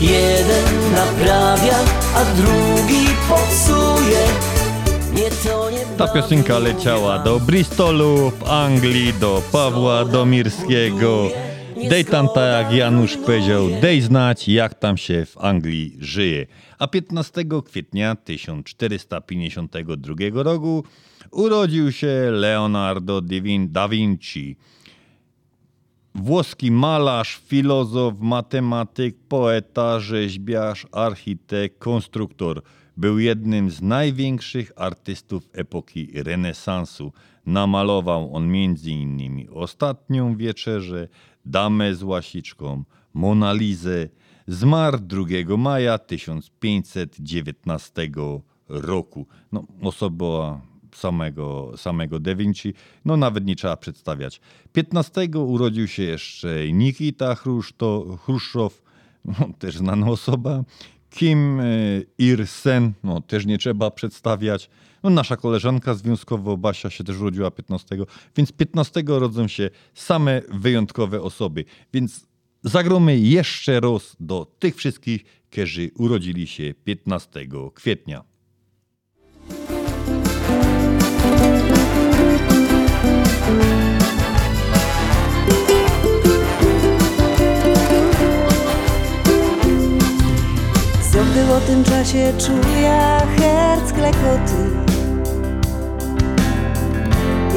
Jeden naprawia, a drugi popsuje Ta piosenka leciała do Bristolu, w Anglii, do Pawła Domirskiego. Dej tam tak jak Janusz powiedział, dej znać jak tam się w Anglii żyje. A 15 kwietnia 1452 roku urodził się Leonardo da Vinci. Włoski malarz, filozof, matematyk, poeta, rzeźbiarz, architekt, konstruktor. Był jednym z największych artystów epoki renesansu. Namalował on m.in. Ostatnią Wieczerzę, Damę z łasiczką, Monalizę. Zmarł 2 maja 1519 roku. No, osoba samego, samego Da Vinci, no nawet nie trzeba przedstawiać. 15 urodził się jeszcze Nikita Chruszto, Chruszczow, no, też znana osoba. Kim e, Ir-sen, no też nie trzeba przedstawiać. No, nasza koleżanka związkowo Basia się też urodziła 15, więc 15 rodzą się same wyjątkowe osoby. Więc zagromy jeszcze raz do tych wszystkich, którzy urodzili się 15 kwietnia. Co było tym czasie czuja herc klekoty.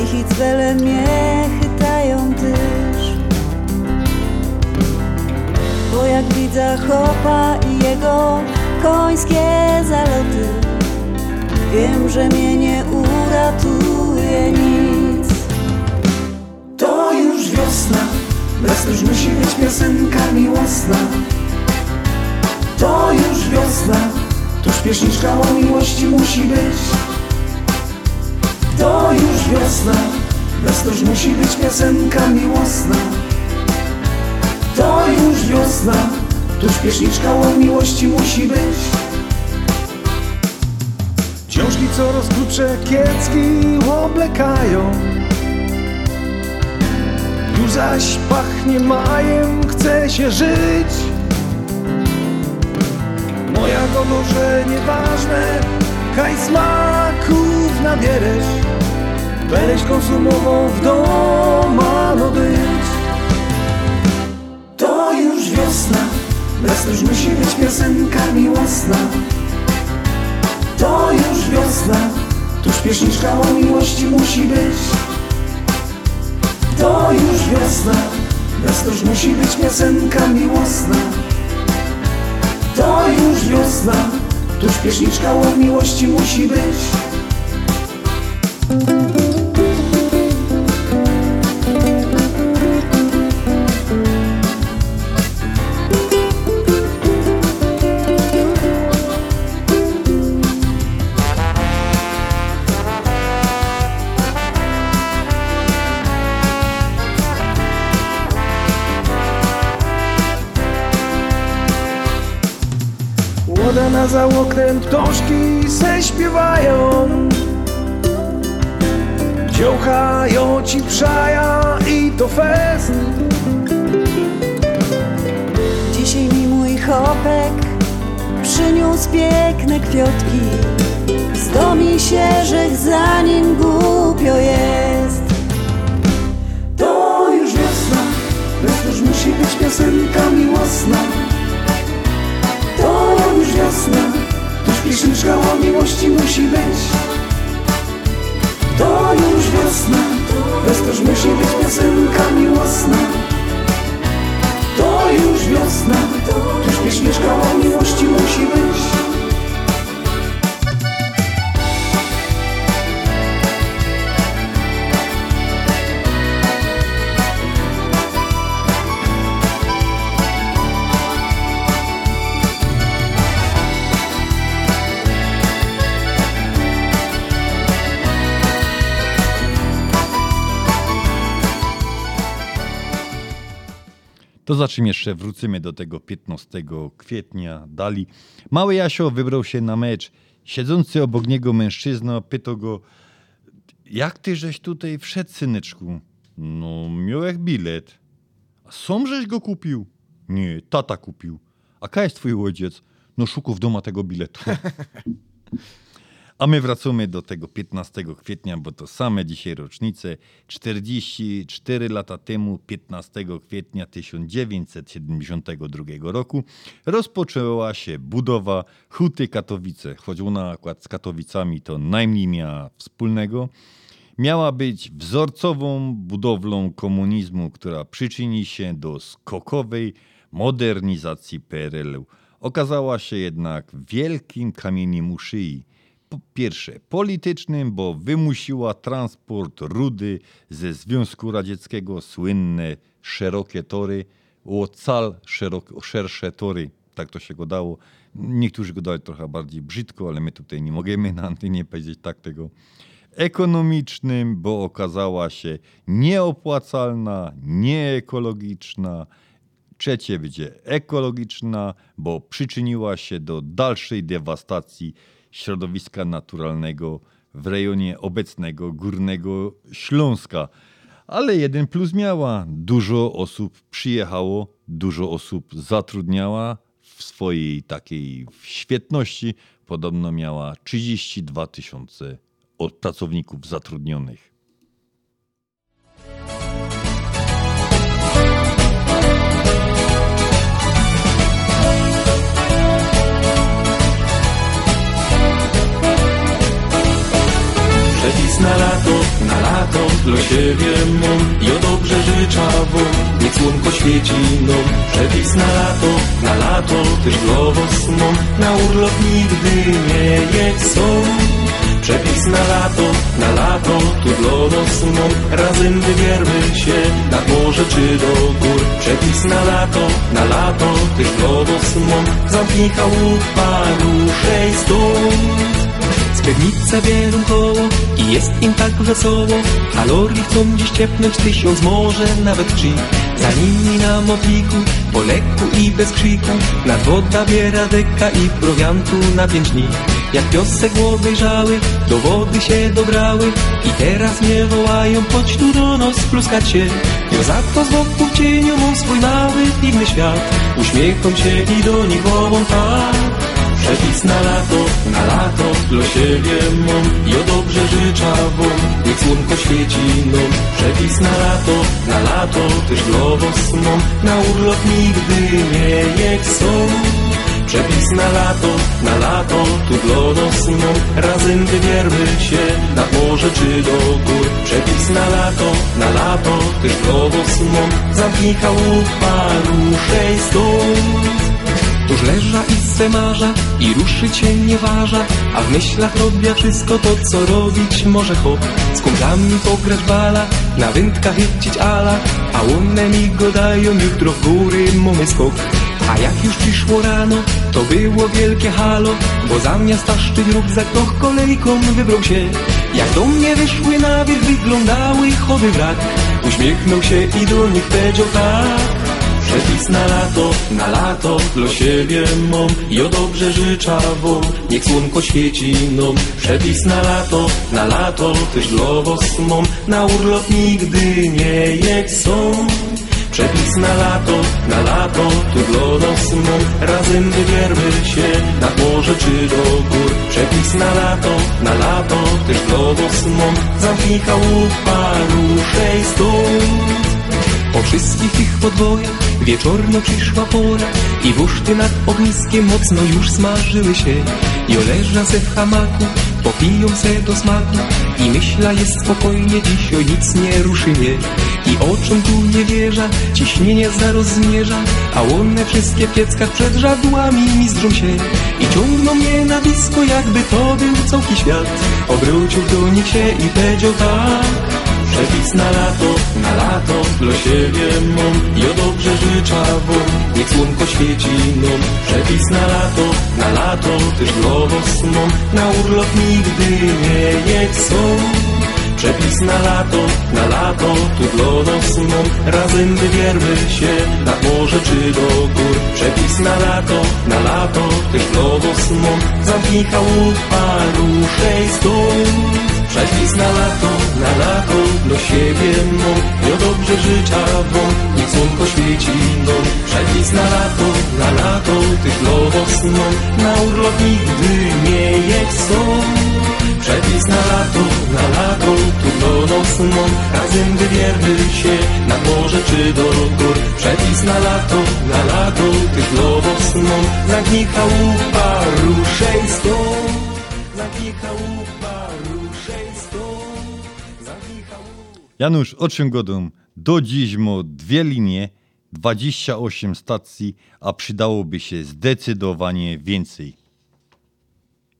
I hicbele mnie chytają też. Bo jak widzę chopa i jego końskie zaloty Wiem, że mnie nie uratuje nic już wiosna, bez już musi być piosenka miłosna. To już wiosna, tu śpieszniczka o miłości musi być. To już wiosna, bez już musi być piosenka miłosna. To już wiosna, tu śpieszniczka o miłości musi być. Książki coraz grubsze kiecki oblekają Już zaś pachnie majem, chce się żyć? Moja że nieważne, kaj smaków nabierzesz Będziesz konsumował w doma no być. To już wiosna, bez już musi być piosenka miłosna. To już wiosna, tu śpieszniczka o miłości musi być To już wiosna, jasność musi być piosenka miłosna. To już wiosna, tu śpieszniczka o miłości musi być. Za oknem ptoszki se śpiewają. Dziołchają ci przaja i to fest. Dzisiaj mi mój chopek przyniósł piękne kwiatki. Zdomi się, że za nim głupio jest. To już wiosna, jasność musi być piosenka miłosna. To już wiosna, śpieszniczka o miłości musi być. To już wiosna, jasność musi być piosenka miłosna. To już wiosna, tu śpieszniczka o miłości musi być To za czym jeszcze wrócimy do tego 15 kwietnia. Dali. Mały Jasio wybrał się na mecz. Siedzący obok niego mężczyzna pytał go, jak ty żeś tutaj wszedł, syneczku? No, miałeś bilet. A sam żeś go kupił? Nie, tata kupił. A ka jest twój ojciec? No, szukał w domu tego biletu. A my wracamy do tego 15 kwietnia, bo to same dzisiaj rocznice. 44 lata temu, 15 kwietnia 1972 roku, rozpoczęła się budowa Huty Katowice. Choć ona akurat z Katowicami to najmniej miała wspólnego. Miała być wzorcową budowlą komunizmu, która przyczyni się do skokowej modernizacji PRL-u. Okazała się jednak wielkim kamieniem u szyi pierwsze politycznym, bo wymusiła transport rudy ze Związku Radzieckiego, słynne szerokie tory, ocal szerok, szersze tory, tak to się go dało. Niektórzy go dali trochę bardziej brzydko, ale my tutaj nie możemy na antenie powiedzieć tak tego. Ekonomicznym, bo okazała się nieopłacalna, nieekologiczna. Trzecie będzie ekologiczna, bo przyczyniła się do dalszej dewastacji środowiska naturalnego w rejonie obecnego Górnego Śląska. Ale jeden plus miała. Dużo osób przyjechało, dużo osób zatrudniała w swojej takiej świetności. Podobno miała 32 tysiące pracowników zatrudnionych. Przepis na lato, na lato dla siebie mam Ja dobrze życzę wam, niech słonko świeci nam Przepis na lato, na lato też dla was mam Na urlop nigdy nie jedź są. Przepis na lato, na lato tu dla nas Razem wybiermy się nad morze czy do gór. Przepis na lato, na lato też dla was mam Zamknij chałupa, ruszej stąd Skiernice biorą koło i jest im tak wesoło. Kalorii chcą dziś ciepnąć tysiąc, może nawet trzy. Za nimi na mopliku, po lekku i bez krzyku Nad woda biera deka i prowiantu na pięć dni. Jak piosek obejrzały, do wody się dobrały I teraz mnie wołają, chodź tu do nos pluskać się. Ja za to z boku cieniu mam swój mały, piwny świat. Uśmiecham się i do nich wołam tak Przepis na lato, na lato dla siebie mam. Ja dobrze życzę wam, niech słonko świeci nam. Przepis na lato, na lato też dla was mam Na urlop nigdy nie jedź są Przepis na lato, na lato, tu dla nas Razem wybiermy się nad morze czy do gór. Przepis na lato, na lato, też dla was mą Zamknij chałupa, ruszej stąd Tuż leża i se marza i ruszyć się nie waża A w myślach robię wszystko to, co robić może hop Z kumplami pograć bala, na wędkach chycić ala A one mi go dają, jutro w góry mamy skok. A jak już przyszło rano, to było wielkie halo Bo zamiast taszczyć rukzak, to kolejką wybrał się. Jak do mnie wyszły na wyglądały chody wrak. Uśmiechnął się i do nich powiedział tak Przepis na lato, na lato dla siebie mom I o dobrze życzę wam, niech słonko świeci nam. Przepis na lato, na lato też dla mom Na urlop nigdy nie jedź są Przepis na lato, na lato, tu dla nas mą Razem wybiermy się na morze czy do gór. Przepis na lato, na lato, też dla was mą Zamknij chałupa, ruszej stąd po wszystkich tych podwojach wieczorno przyszła pora I wuszty nad ogniskiem mocno już smażyły się. I oleża se w hamaku, popiją se do smaku I myśla jest spokojnie, dziś o nic nie ruszy mnie. I oczom tu nie wierza, ciśnienie zaraz zmierza A one wszystkie w przed żadłami mizdrzą się. I ciągną mnie na blisko, jakby to był całki świat. Obrócił do nich się i powiedział tak Przepis na lato, na lato dla siebie I o dobrze życzę wam, niech słonko świeci nam Przepis na lato, na lato też was mom Na urlop nigdy nie jedź są Przepis na lato, na lato, tu nas mom Razem wybiermy się nad morze czy do gór. Przepis na lato, na lato, też was mom Zamknij chałupa, ruszej stąd Przepis na lato, na lato, do siebie mą Ja dobrze życzę wam, niech słonko świeci Przepis na lato, na lato, tych lowos mą Na urlop nigdy nie jedź są Przepis na lato, na lato, tu do nas mą Razem wybiermy się na morze czy do gór Przepis na lato, na lato, tych lowos mą Zamknij chałupa, ruszej stąd Janusz, o czym godą? Do dziś mo dwie linie, 28 stacji, a przydałoby się zdecydowanie więcej.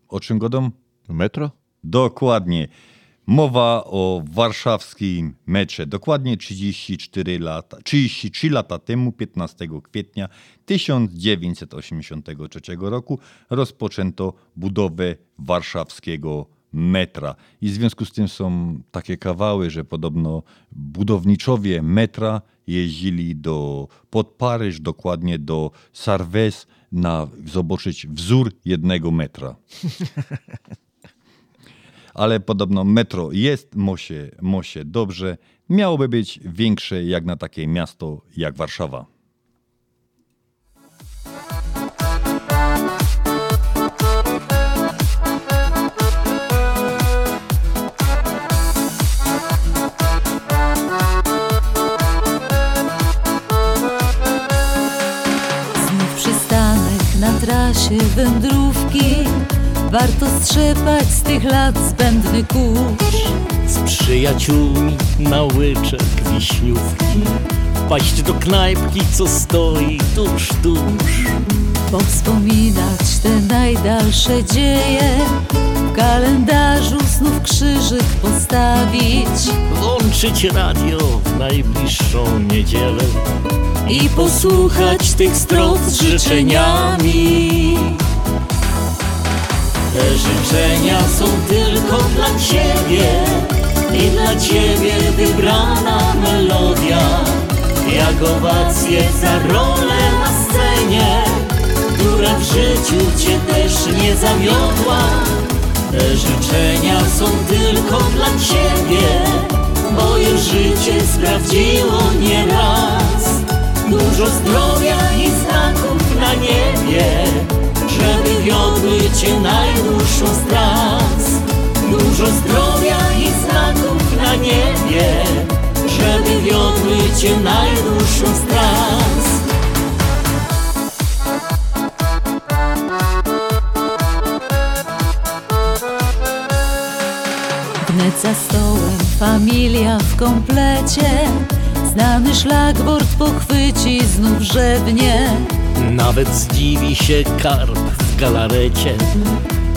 O czym godą? Metro? Dokładnie. Mowa o warszawskim metrze. Dokładnie 34 lata, 33 lata temu, 15 kwietnia 1983 roku, rozpoczęto budowę warszawskiego metra. I w związku z tym są takie kawały, że podobno budowniczowie metra jeździli do, pod Paryż, dokładnie do Sarwes, na zobaczyć wzór jednego metra. Ale podobno metro jest, mosie, mosie dobrze. Miałoby być większe jak na takie miasto jak Warszawa. Trasie wędrówki. Warto strzepać z tych lat zbędny kurz. Z przyjaciółmi na łyczek wiśniówki. Wpaść do knajpki, co stoi tuż, tuż. Powspominać te najdalsze dzieje W kalendarzu znów krzyżyk postawić. Włączyć radio w najbliższą niedzielę I posłuchać tych strof z życzeniami. Te życzenia są tylko dla Ciebie I dla Ciebie wybrana melodia. Jak owacje za rolę na scenie Która w życiu Cię też nie zawiodła Te życzenia są tylko dla Ciebie już życie sprawdziło nieraz Dużo zdrowia i znaków na niebie żeby wiodły cię najdłuższą z tras. Dużo zdrowia i znaków na niebie, żeby wiodły cię najdłuższą z familia w komplecie. Znany szlagwort pochwyci znów żewnie Nawet zdziwi się karp w galarecie,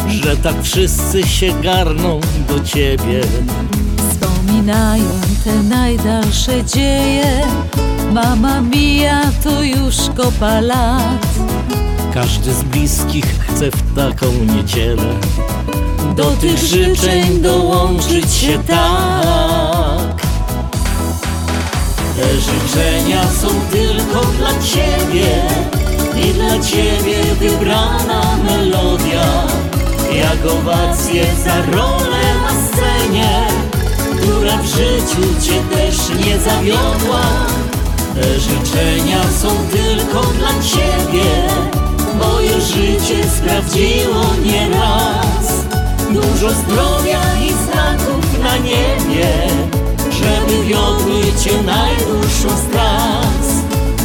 że tak wszyscy się garną do ciebie. Wspominają te najdalsze dzieje. Mama mija to już kopa lat. Każdy z bliskich chce w taką niedzielę do tych życzeń dołączyć się tak. Te życzenia są tylko dla ciebie i dla ciebie wybrana melodia. Jak owacje za rolę na scenie, która w życiu cię też nie zawiodła. Te życzenia są tylko dla ciebie, już życie sprawdziło nieraz. Dużo zdrowia i znaków na niebie, żeby wiodły cię najdłuższą z tras.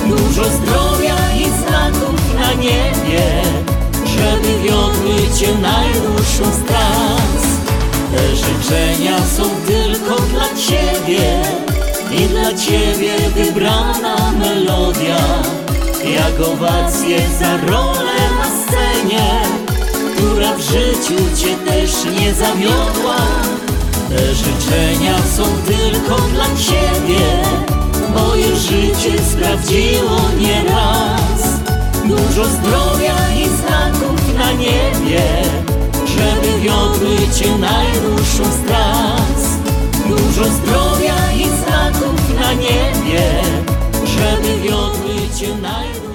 Dużo zdrowia i znaków na niebie, żeby wiodły cię najdłuższą z tras. Te życzenia są tylko dla ciebie i dla ciebie wybrana melodia. Jak owacje za rolę na scenie, która w życiu cię też nie zawiodła. Te życzenia są tylko dla ciebie, już życie sprawdziło nieraz. Dużo zdrowia i znaków na niebie, żeby wiodły cię najdłuższą z tras. Dużo zdrowia i znaków na niebie, żeby wiodły cię najdłuższą.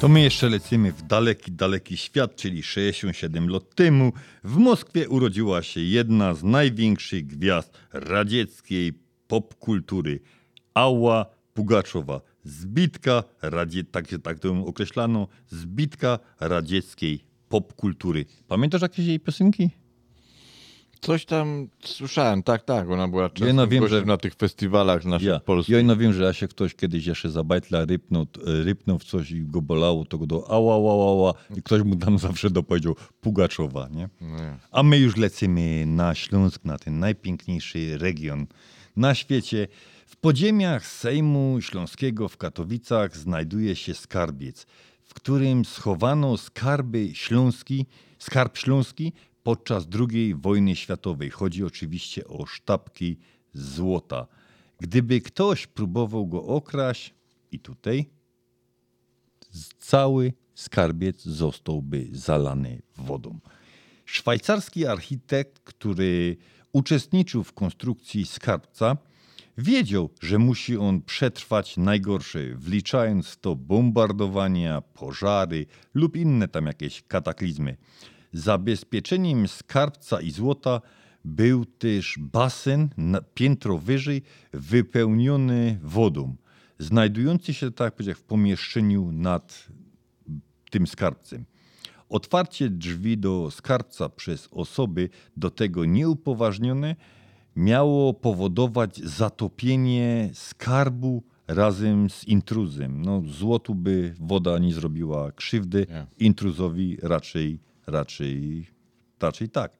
To my jeszcze lecimy w daleki, daleki świat, czyli 67 lat temu. W Moskwie urodziła się jedna z największych gwiazd radzieckiej popkultury. Ała Pugaczowa. Zbitka, radzie, tak, tak to ją określano, zbitka radzieckiej popkultury. Pamiętasz jakieś jej piosenki? Coś tam słyszałem, tak, tak. Ona była często Ja no wiem, że- na tych festiwalach naszych Ja, polskich. ja no wiem, że ja się ktoś kiedyś jeszcze za bajtla rypnął, rypnął w coś i go bolało, to go do ała, ała, ała i ktoś mu tam zawsze dopowiedział Pugaczowa, nie? A my już lecimy na Śląsk, na ten najpiękniejszy region na świecie. W podziemiach Sejmu Śląskiego w Katowicach znajduje się skarbiec, w którym schowano skarby śląski, skarb śląski podczas II wojny światowej. Chodzi oczywiście o sztabki złota. Gdyby ktoś próbował go okraść, i tutaj cały skarbiec zostałby zalany wodą. Szwajcarski architekt, który uczestniczył w konstrukcji skarbca, wiedział, że musi on przetrwać najgorsze, wliczając w to bombardowania, pożary lub inne tam jakieś kataklizmy. Zabezpieczeniem skarbca i złota był też basen na piętro wyżej wypełniony wodą, znajdujący się, tak jak w pomieszczeniu nad tym skarbcem. Otwarcie drzwi do skarbca przez osoby do tego nieupoważnione miało powodować zatopienie skarbu razem z intruzem. No, złotu by woda nie zrobiła krzywdy, intruzowi raczej, raczej, raczej tak.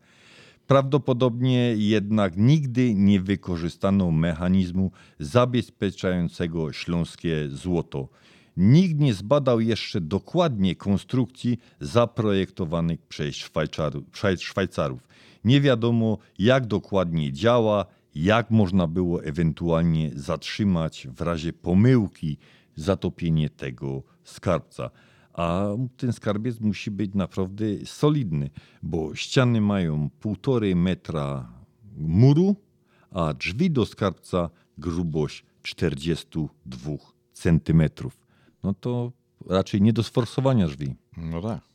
Prawdopodobnie jednak nigdy nie wykorzystano mechanizmu zabezpieczającego śląskie złoto. Nikt nie zbadał jeszcze dokładnie konstrukcji zaprojektowanych przez Szwajcarów. Nie wiadomo, jak dokładnie działa, jak można było ewentualnie zatrzymać w razie pomyłki zatopienie tego skarbca. A ten skarbiec musi być naprawdę solidny, bo ściany mają półtorej metra muru, a drzwi do skarbca grubość 42 centymetrów. No to raczej nie do sforsowania drzwi. No tak.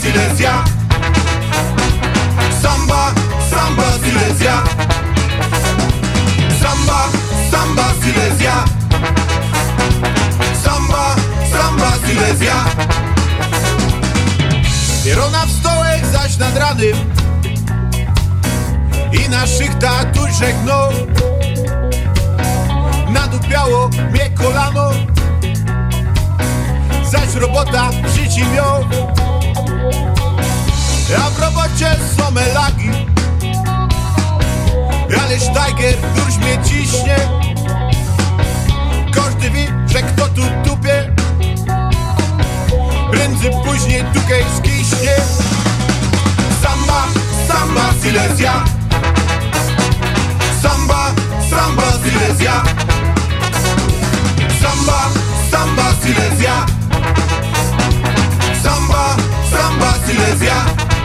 Silesia. Samba, samba Silesia. Samba, samba Silesia. Samba, samba Silesia. Pierona w stołek zaś nad ranem. I naszych tatuś żegnął Nadupiało mnie kolano. Zaś robota w życiu miał. A w robocie są lagi, ależ Tiger dusz mnie ciśnie. Każdy wie, że kto tu tupie, prędzej później tukaj skiśnie. Samba, samba, Silesia. Samba, samba, Silesia. Samba, samba, Silesia. Samba, samba, Silesia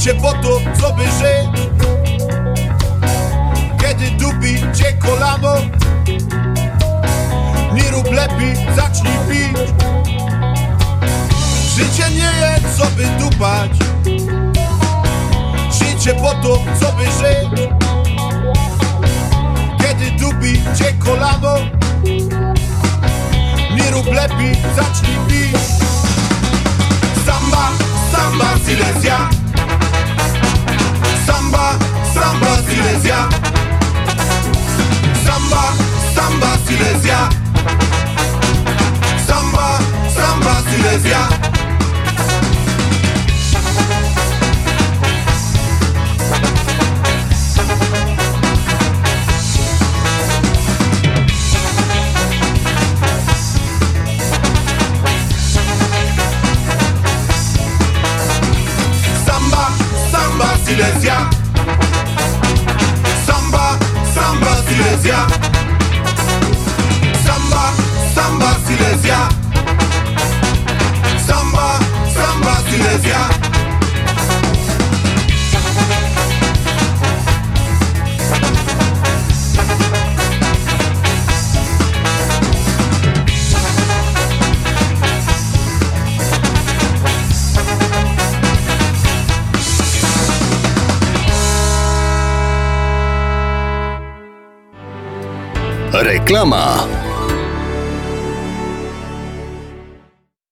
Życie po to, co by żyć Kiedy dupi cię kolano Nie rób lepiej, zacznij pić. Życie nie jest co by dupać. Życie po to, co by żyć Kiedy dupi cię kolano nie rób lepiej, zacznij pić. Samba, samba, Silesia Samba, samba, Silesia. Samba, samba, Silesia. Samba, samba, Silesia. Silesia Silesia Samba, samba, Silesia. Samba, samba, Silesia Reklama.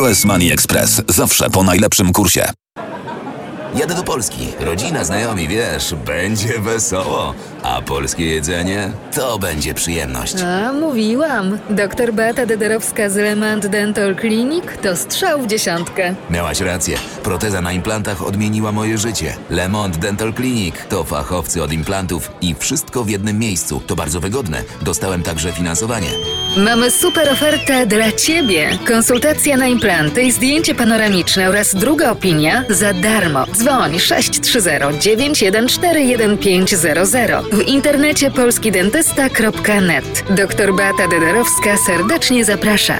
US Money Express zawsze po najlepszym kursie. Jadę do Polski. Rodzina, znajomi, wiesz, będzie wesoło. A polskie jedzenie to będzie przyjemność. A, mówiłam. Doktor Beata Dederowska z Lemant Dental Clinic to strzał w dziesiątkę. Miałaś rację. Proteza na implantach odmieniła moje życie. Lemont Dental Clinic to fachowcy od implantów i wszystko w jednym miejscu. To bardzo wygodne. Dostałem także finansowanie. Mamy super ofertę dla Ciebie. Konsultacja na implanty i zdjęcie panoramiczne oraz druga opinia za darmo. Dzwoń 630 914 1500. W internecie polskidentysta.net. Doktor Beata Dederowska serdecznie zaprasza.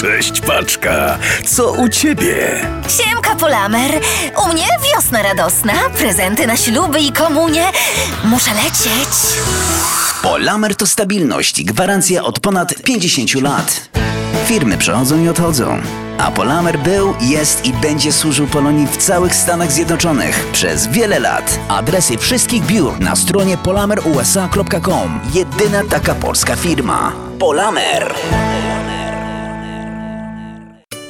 Cześć paczka, co u ciebie? Siemka Polamer, u mnie wiosna radosna, prezenty na śluby i komunie. Muszę lecieć. Polamer to stabilność i gwarancja od ponad 50 lat. Firmy przychodzą i odchodzą. A Polamer był, jest i będzie służył Polonii w całych Stanach Zjednoczonych przez wiele lat. Adresy wszystkich biur na stronie polamerusa.com. Jedyna taka polska firma. Polamer.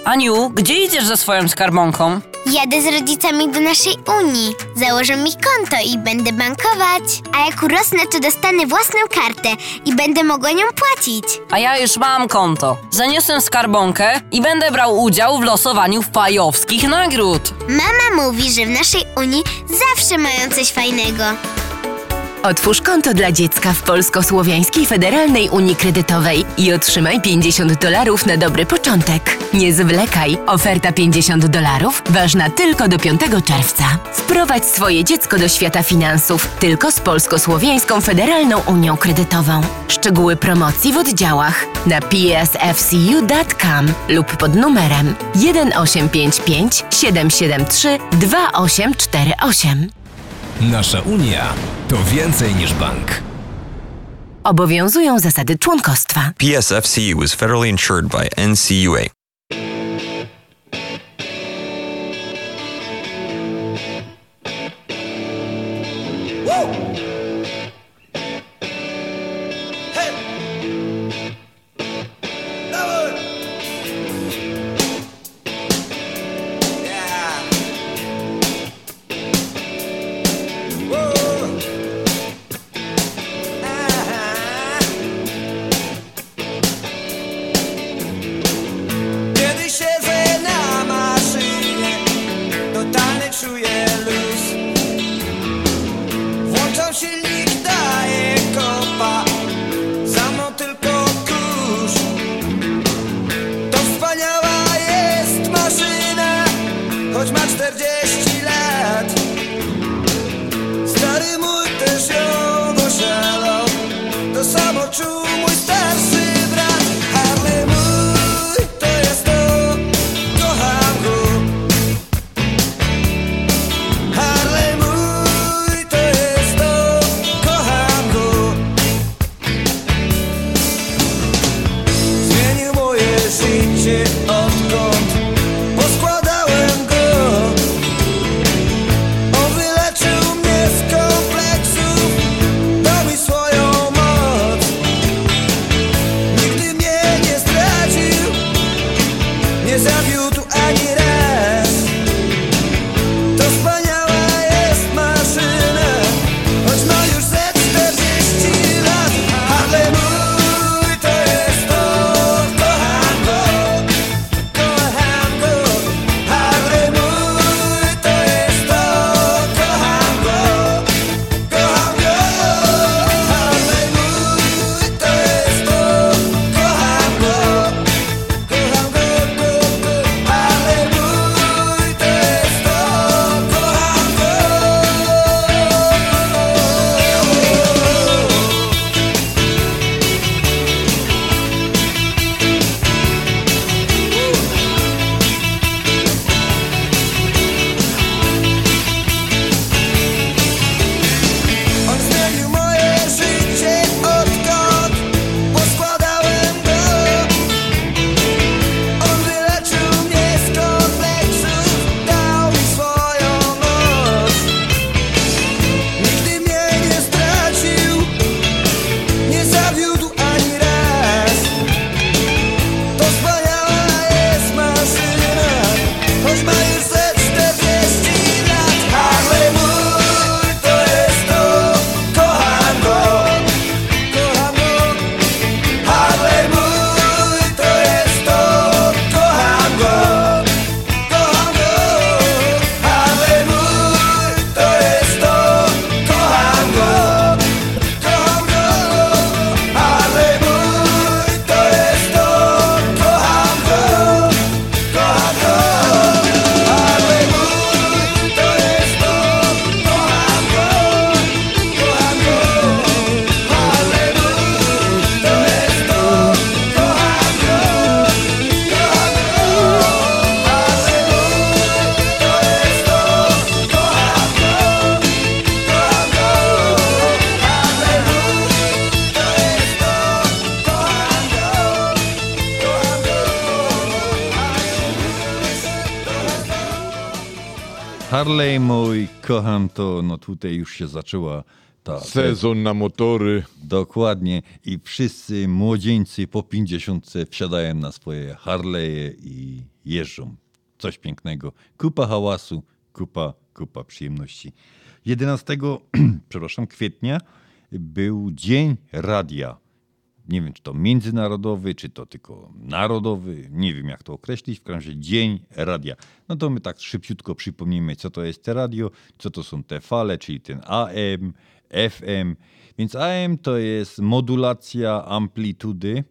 Aniu, gdzie idziesz ze swoją skarbonką? Jadę z rodzicami do naszej Unii. Założę mi konto i będę bankować. A jak urosnę, to dostanę własną kartę i będę mogła nią płacić. A ja już mam konto. Zaniosę skarbonkę i będę brał udział w losowaniu fajowskich nagród. Mama mówi, że w naszej Unii zawsze mają coś fajnego. Otwórz konto dla dziecka w Polsko-Słowiańskiej Federalnej Unii Kredytowej i otrzymaj 50 dolarów na dobry początek. Nie zwlekaj, oferta 50 dolarów ważna tylko do 5 czerwca. Wprowadź swoje dziecko do świata finansów tylko z Polsko-Słowiańską Federalną Unią Kredytową. Szczegóły promocji w oddziałach na psfcu.com lub pod numerem 1855 773 2848. Nasza Unia to więcej niż bank. Obowiązują zasady członkostwa. PSFCU is federally insured by NCUA. tutaj już się zaczęła ta... Sezon na motory. Dokładnie. I wszyscy młodzieńcy po 50 wsiadają na swoje Harley'e i jeżdżą. Coś pięknego. Kupa hałasu, kupa, kupa przyjemności. 11 przepraszam, kwietnia był Dzień Radia nie wiem, czy to międzynarodowy, czy to tylko narodowy, nie wiem jak to określić, w każdym razie Dzień Radia. No to my tak szybciutko przypomnimy, co to jest te radio, co to są te fale, czyli ten AM, FM. Więc AM to jest modulacja amplitudy,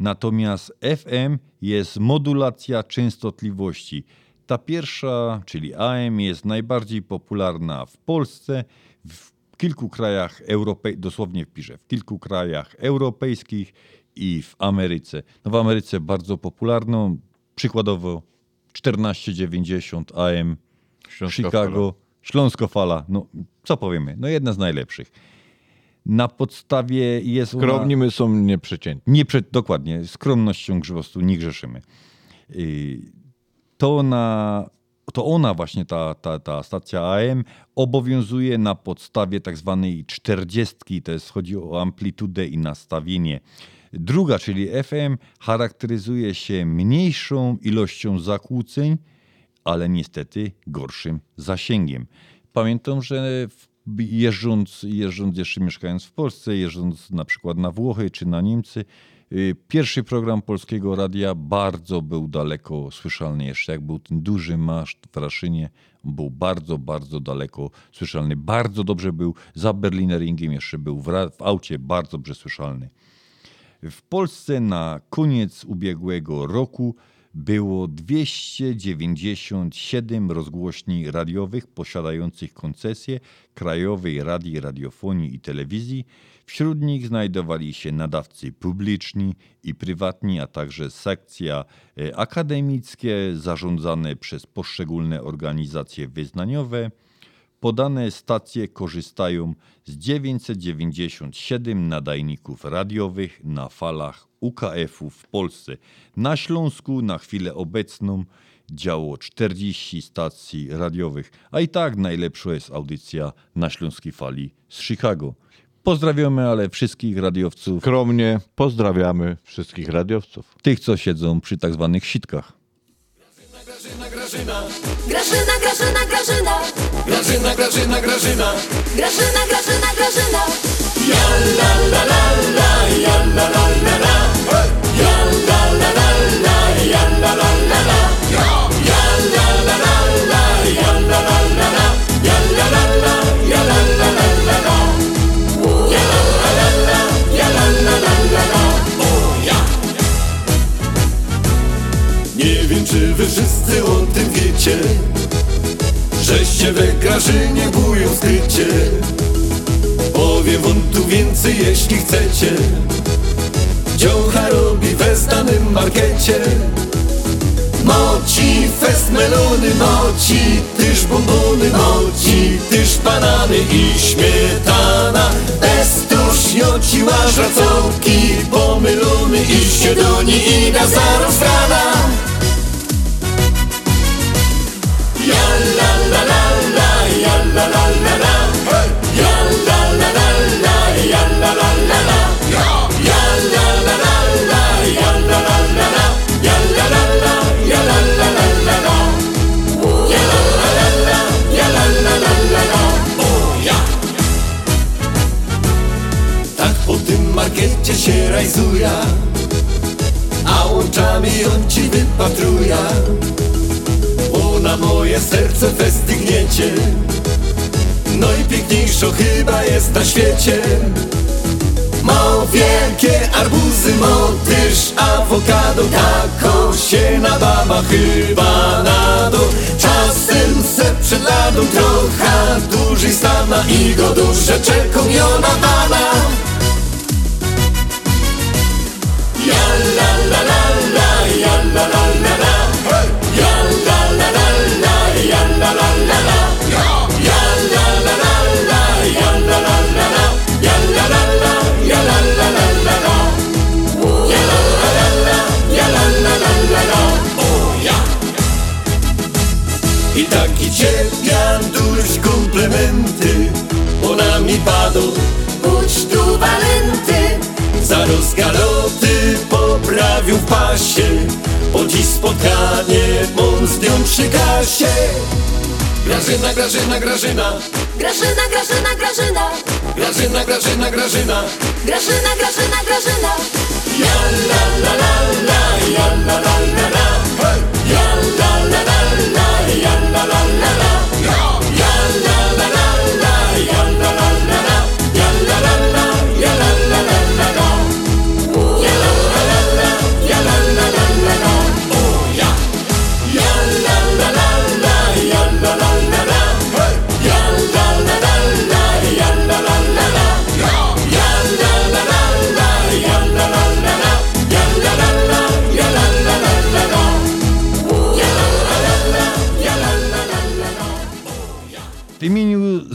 natomiast FM jest modulacja częstotliwości. Ta pierwsza, czyli AM, jest najbardziej popularna w Polsce, w kilku krajach europejskich, dosłownie wpiszę, w kilku krajach europejskich i w Ameryce. No w Ameryce bardzo popularną, przykładowo 1490 AM, Śląska Chicago, Śląsko Fala, no co powiemy, no jedna z najlepszych. Na podstawie jest ona- Skromni my są nieprzeciętni. nie przed, dokładnie, skromnością grzybostu nie grzeszymy. Yy, To ona, to ona właśnie, ta, ta, ta stacja AM, obowiązuje na podstawie tak zwanej 40, to jest chodzi o amplitudę i nastawienie. Druga, czyli FM, charakteryzuje się mniejszą ilością zakłóceń, ale niestety gorszym zasięgiem. Pamiętam, że jeżdżąc, jeżdżąc jeszcze mieszkając w Polsce, jeżdżąc na przykład na Włochy czy na Niemcy, pierwszy program polskiego radia bardzo był daleko słyszalny. Jeszcze jak był ten duży maszt w Raszynie, był bardzo, bardzo daleko słyszalny. Bardzo dobrze był za Berlineringiem, jeszcze był w, w aucie bardzo dobrze słyszalny. W Polsce na koniec ubiegłego roku było 297 rozgłośni radiowych posiadających koncesję Krajowej Radii Radiofonii i Telewizji. Wśród nich znajdowali się nadawcy publiczni i prywatni, a także sekcja e, akademickie zarządzane przez poszczególne organizacje wyznaniowe. Podane stacje korzystają z 997 nadajników radiowych na falach UKF-u w Polsce. Na Śląsku na chwilę obecną działo 40 stacji radiowych, a i tak najlepsza jest audycja na Śląskiej Fali z Chicago. Pozdrawiamy ale wszystkich radiowców. Skromnie pozdrawiamy wszystkich radiowców. Tych, co siedzą przy tak zwanych sitkach. Grażyna, Grażyna, Grażyna Grażyna Grażyna, Grażyna, Grażyna Grażyna, Grażyna, Grażyna Ja la la la la, ja la la la la Ja la la la la, ja la la tym wiecie Żeście we bują skrycie. Powiem wam tu więcej jeśli chcecie. Dziołcha robi we znanym markecie. Moci, fest melony, moci Tyż bombony, moci Tyż banany i śmietana. Bez tuśnioci, łażracołki Pomylony i siedoni i na zaraz rana markecie się rajzuje A oczami on ci wypatruje bo na moje serce westygniecie. Najpiękniejszo chyba jest na świecie. Ma wielkie arbuzy, motyż, awokado. Tako się nababa chyba na dół Czasem se przed ladą trochę dłużej stana I go duże czekał jona dana Ja komplementy Ona mi padł Budź tu walenty Za rozgaloty poprawił w pasie Po dziś spotkanie on z nią przy kasie Grażyna, Grażyna, Grażyna Grażyna, Grażyna, Grażyna Grażyna, Grażyna, Grażyna Grażyna, Grażyna, Grażyna Ja la la la la, ja la la la la! Ja la la la la, ja la la la la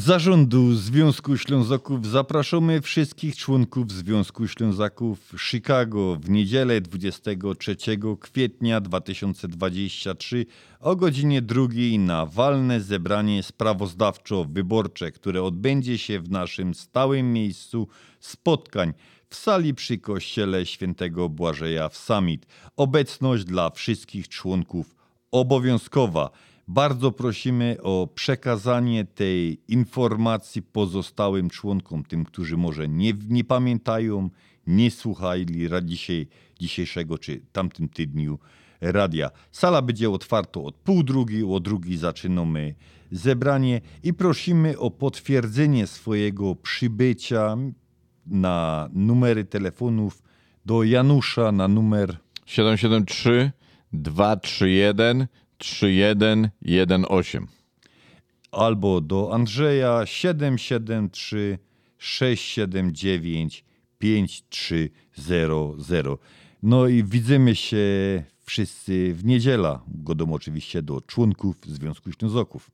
zarządu Związku Ślązaków zapraszamy wszystkich członków Związku Ślązaków Chicago w niedzielę 23 kwietnia 2023 o godzinie drugiej na walne zebranie sprawozdawczo-wyborcze, które odbędzie się w naszym stałym miejscu spotkań w sali przy kościele świętego Błażeja w Summit. Obecność dla wszystkich członków obowiązkowa. Bardzo prosimy o przekazanie tej informacji pozostałym członkom, tym, którzy może nie, nie pamiętają, nie słuchali dzisiaj, dzisiejszego czy tamtym tygodniu radia. Sala będzie otwarta od pół drugiej, o drugiej zaczynamy zebranie i prosimy o potwierdzenie swojego przybycia na numery telefonów do Janusza na numer 773 231 3118. albo do Andrzeja 773 679 5300. No i widzimy się wszyscy w niedziela. Godą oczywiście do członków Związku Ślązoków.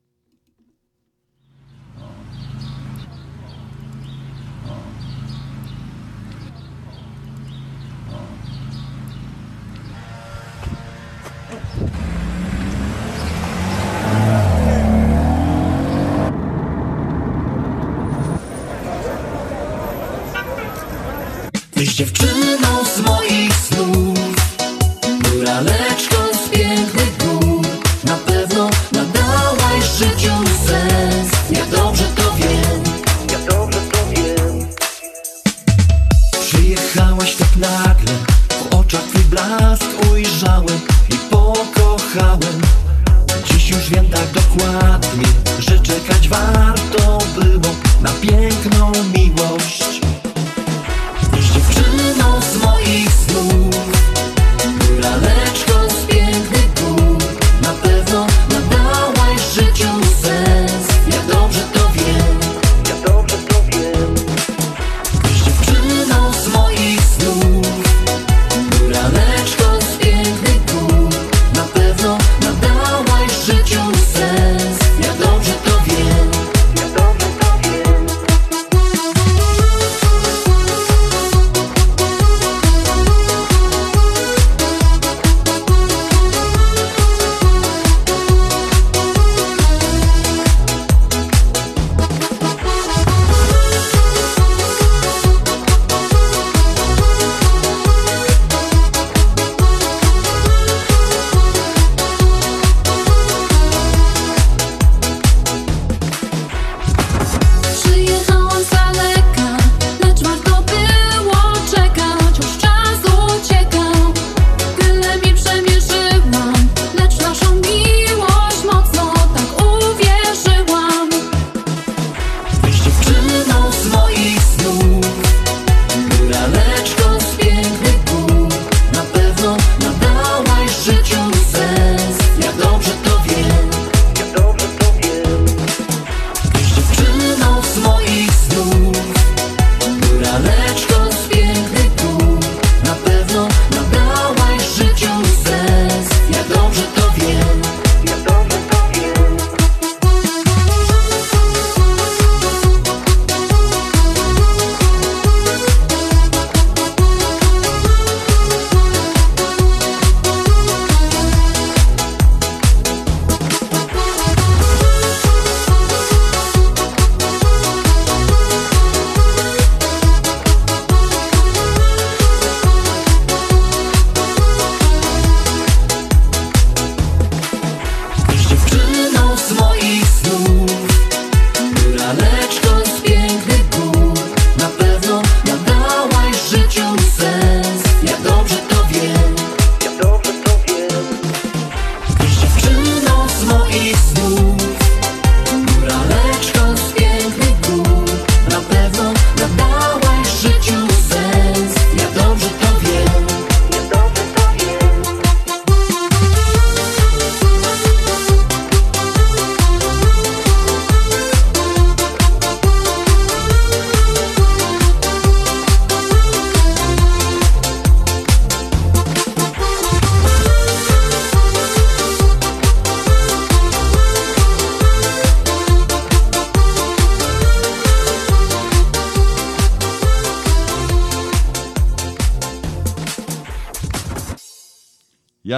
Dziewczyną z moich snów. Góraleczką z pięknych gór. Na pewno nadałaś życiu sens. Ja dobrze to wiem. Ja dobrze to wiem. Przyjechałaś tak nagle. W oczach twój blask ujrzałem I pokochałem. Dziś już wiem tak dokładnie Że czekać warto było Na piękną miłość Góraleczką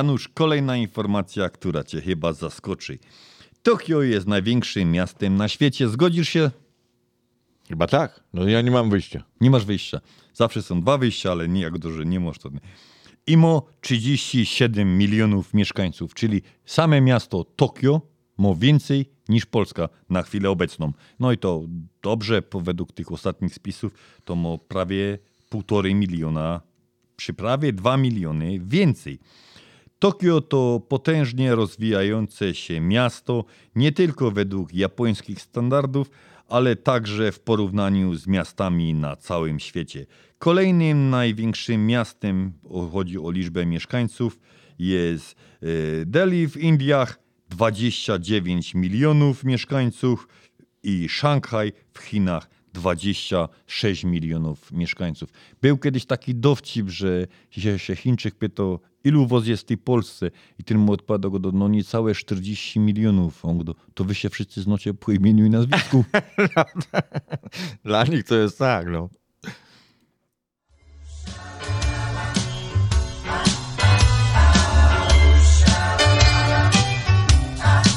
Janusz, kolejna informacja, która cię chyba zaskoczy. Tokio jest największym miastem na świecie. Zgodzisz się? Chyba tak. No ja nie mam wyjścia. Nie masz wyjścia. Zawsze są dwa wyjścia, ale nie jak duże, nie możesz to. Imo 37 milionów mieszkańców, czyli same miasto Tokio ma więcej niż Polska na chwilę obecną. No i to dobrze, bo według tych ostatnich spisów to ma prawie półtorej miliona, przy prawie 2 miliony więcej. Tokio to potężnie rozwijające się miasto, nie tylko według japońskich standardów, ale także w porównaniu z miastami na całym świecie. Kolejnym największym miastem, chodzi o liczbę mieszkańców, jest e, Delhi w Indiach, 29 milionów mieszkańców i Szanghaj w Chinach, 26 milionów mieszkańców. Był kiedyś taki dowcip, że się, się Chińczyk pytał, ilu was jest w tej Polsce? I ten mu odpowiadał go, no niecałe 40 milionów. On go, to wy się wszyscy znacie po imieniu i nazwisku. Dla nich to jest tak, no.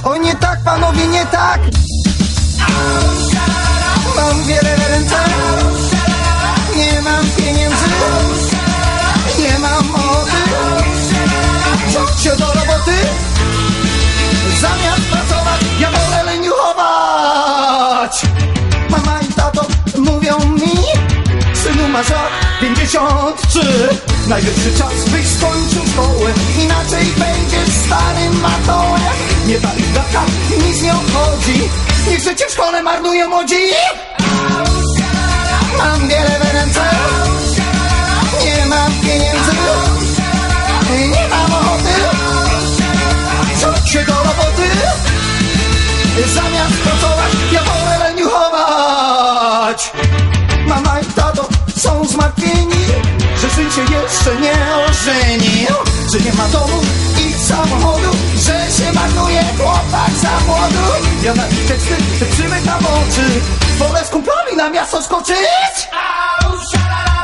O nie tak, panowie, nie tak! Mam wiele ręce, nie mam pieniędzy, nie mam mocy. Się do roboty, zamiast pracować, ja wolę leniuchować. Mama i tato mówią mi, synu masz lat 53. Najlepszy czas byś skończył szkołę, inaczej będziesz starym matołem. Nie ta idaka, nic nie obchodzi, niech życie w szkole marnują młodzi. Mam wiele w ręce, nie mam pieniędzy, nie mam ochoty. Się do roboty, zamiast pracować, ja wolę leniuchować. Mama i tato są zmartwieni, że syn się jeszcze nie ożenił, że nie ma domu i samochodu, że się marnuje chłopak za młodu. Ja na ich teksty przymykam oczy, wolę z kumplami na miasto skoczyć. Mam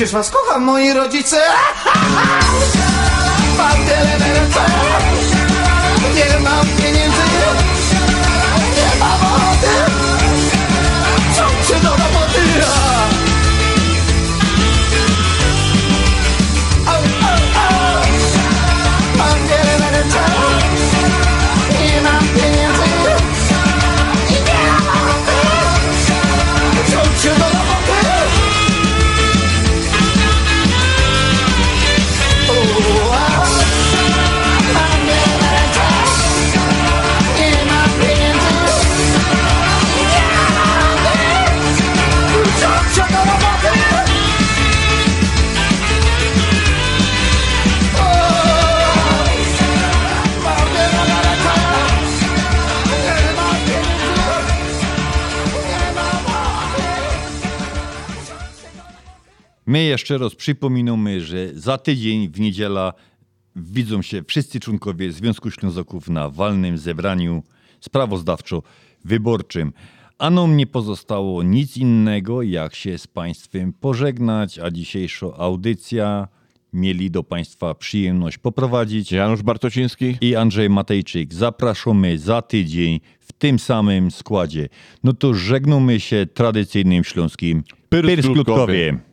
Przecież was kocham, moi rodzice. Mam nie mam pieniędzy, nie mam ochoty. Wziąć się do roboty. Mam wiele ręce, nie mam pieniędzy, My jeszcze raz przypominamy, że za tydzień w niedziela widzą się wszyscy członkowie Związku Ślązaków na walnym zebraniu sprawozdawczo-wyborczym. A nam nie pozostało nic innego, jak się z Państwem pożegnać, a dzisiejsza audycja mieli do Państwa przyjemność poprowadzić Janusz Bartociński i Andrzej Matejczyk. Zapraszamy za tydzień w tym samym składzie. No to żegnamy się tradycyjnym śląskim Pyrskutkowie.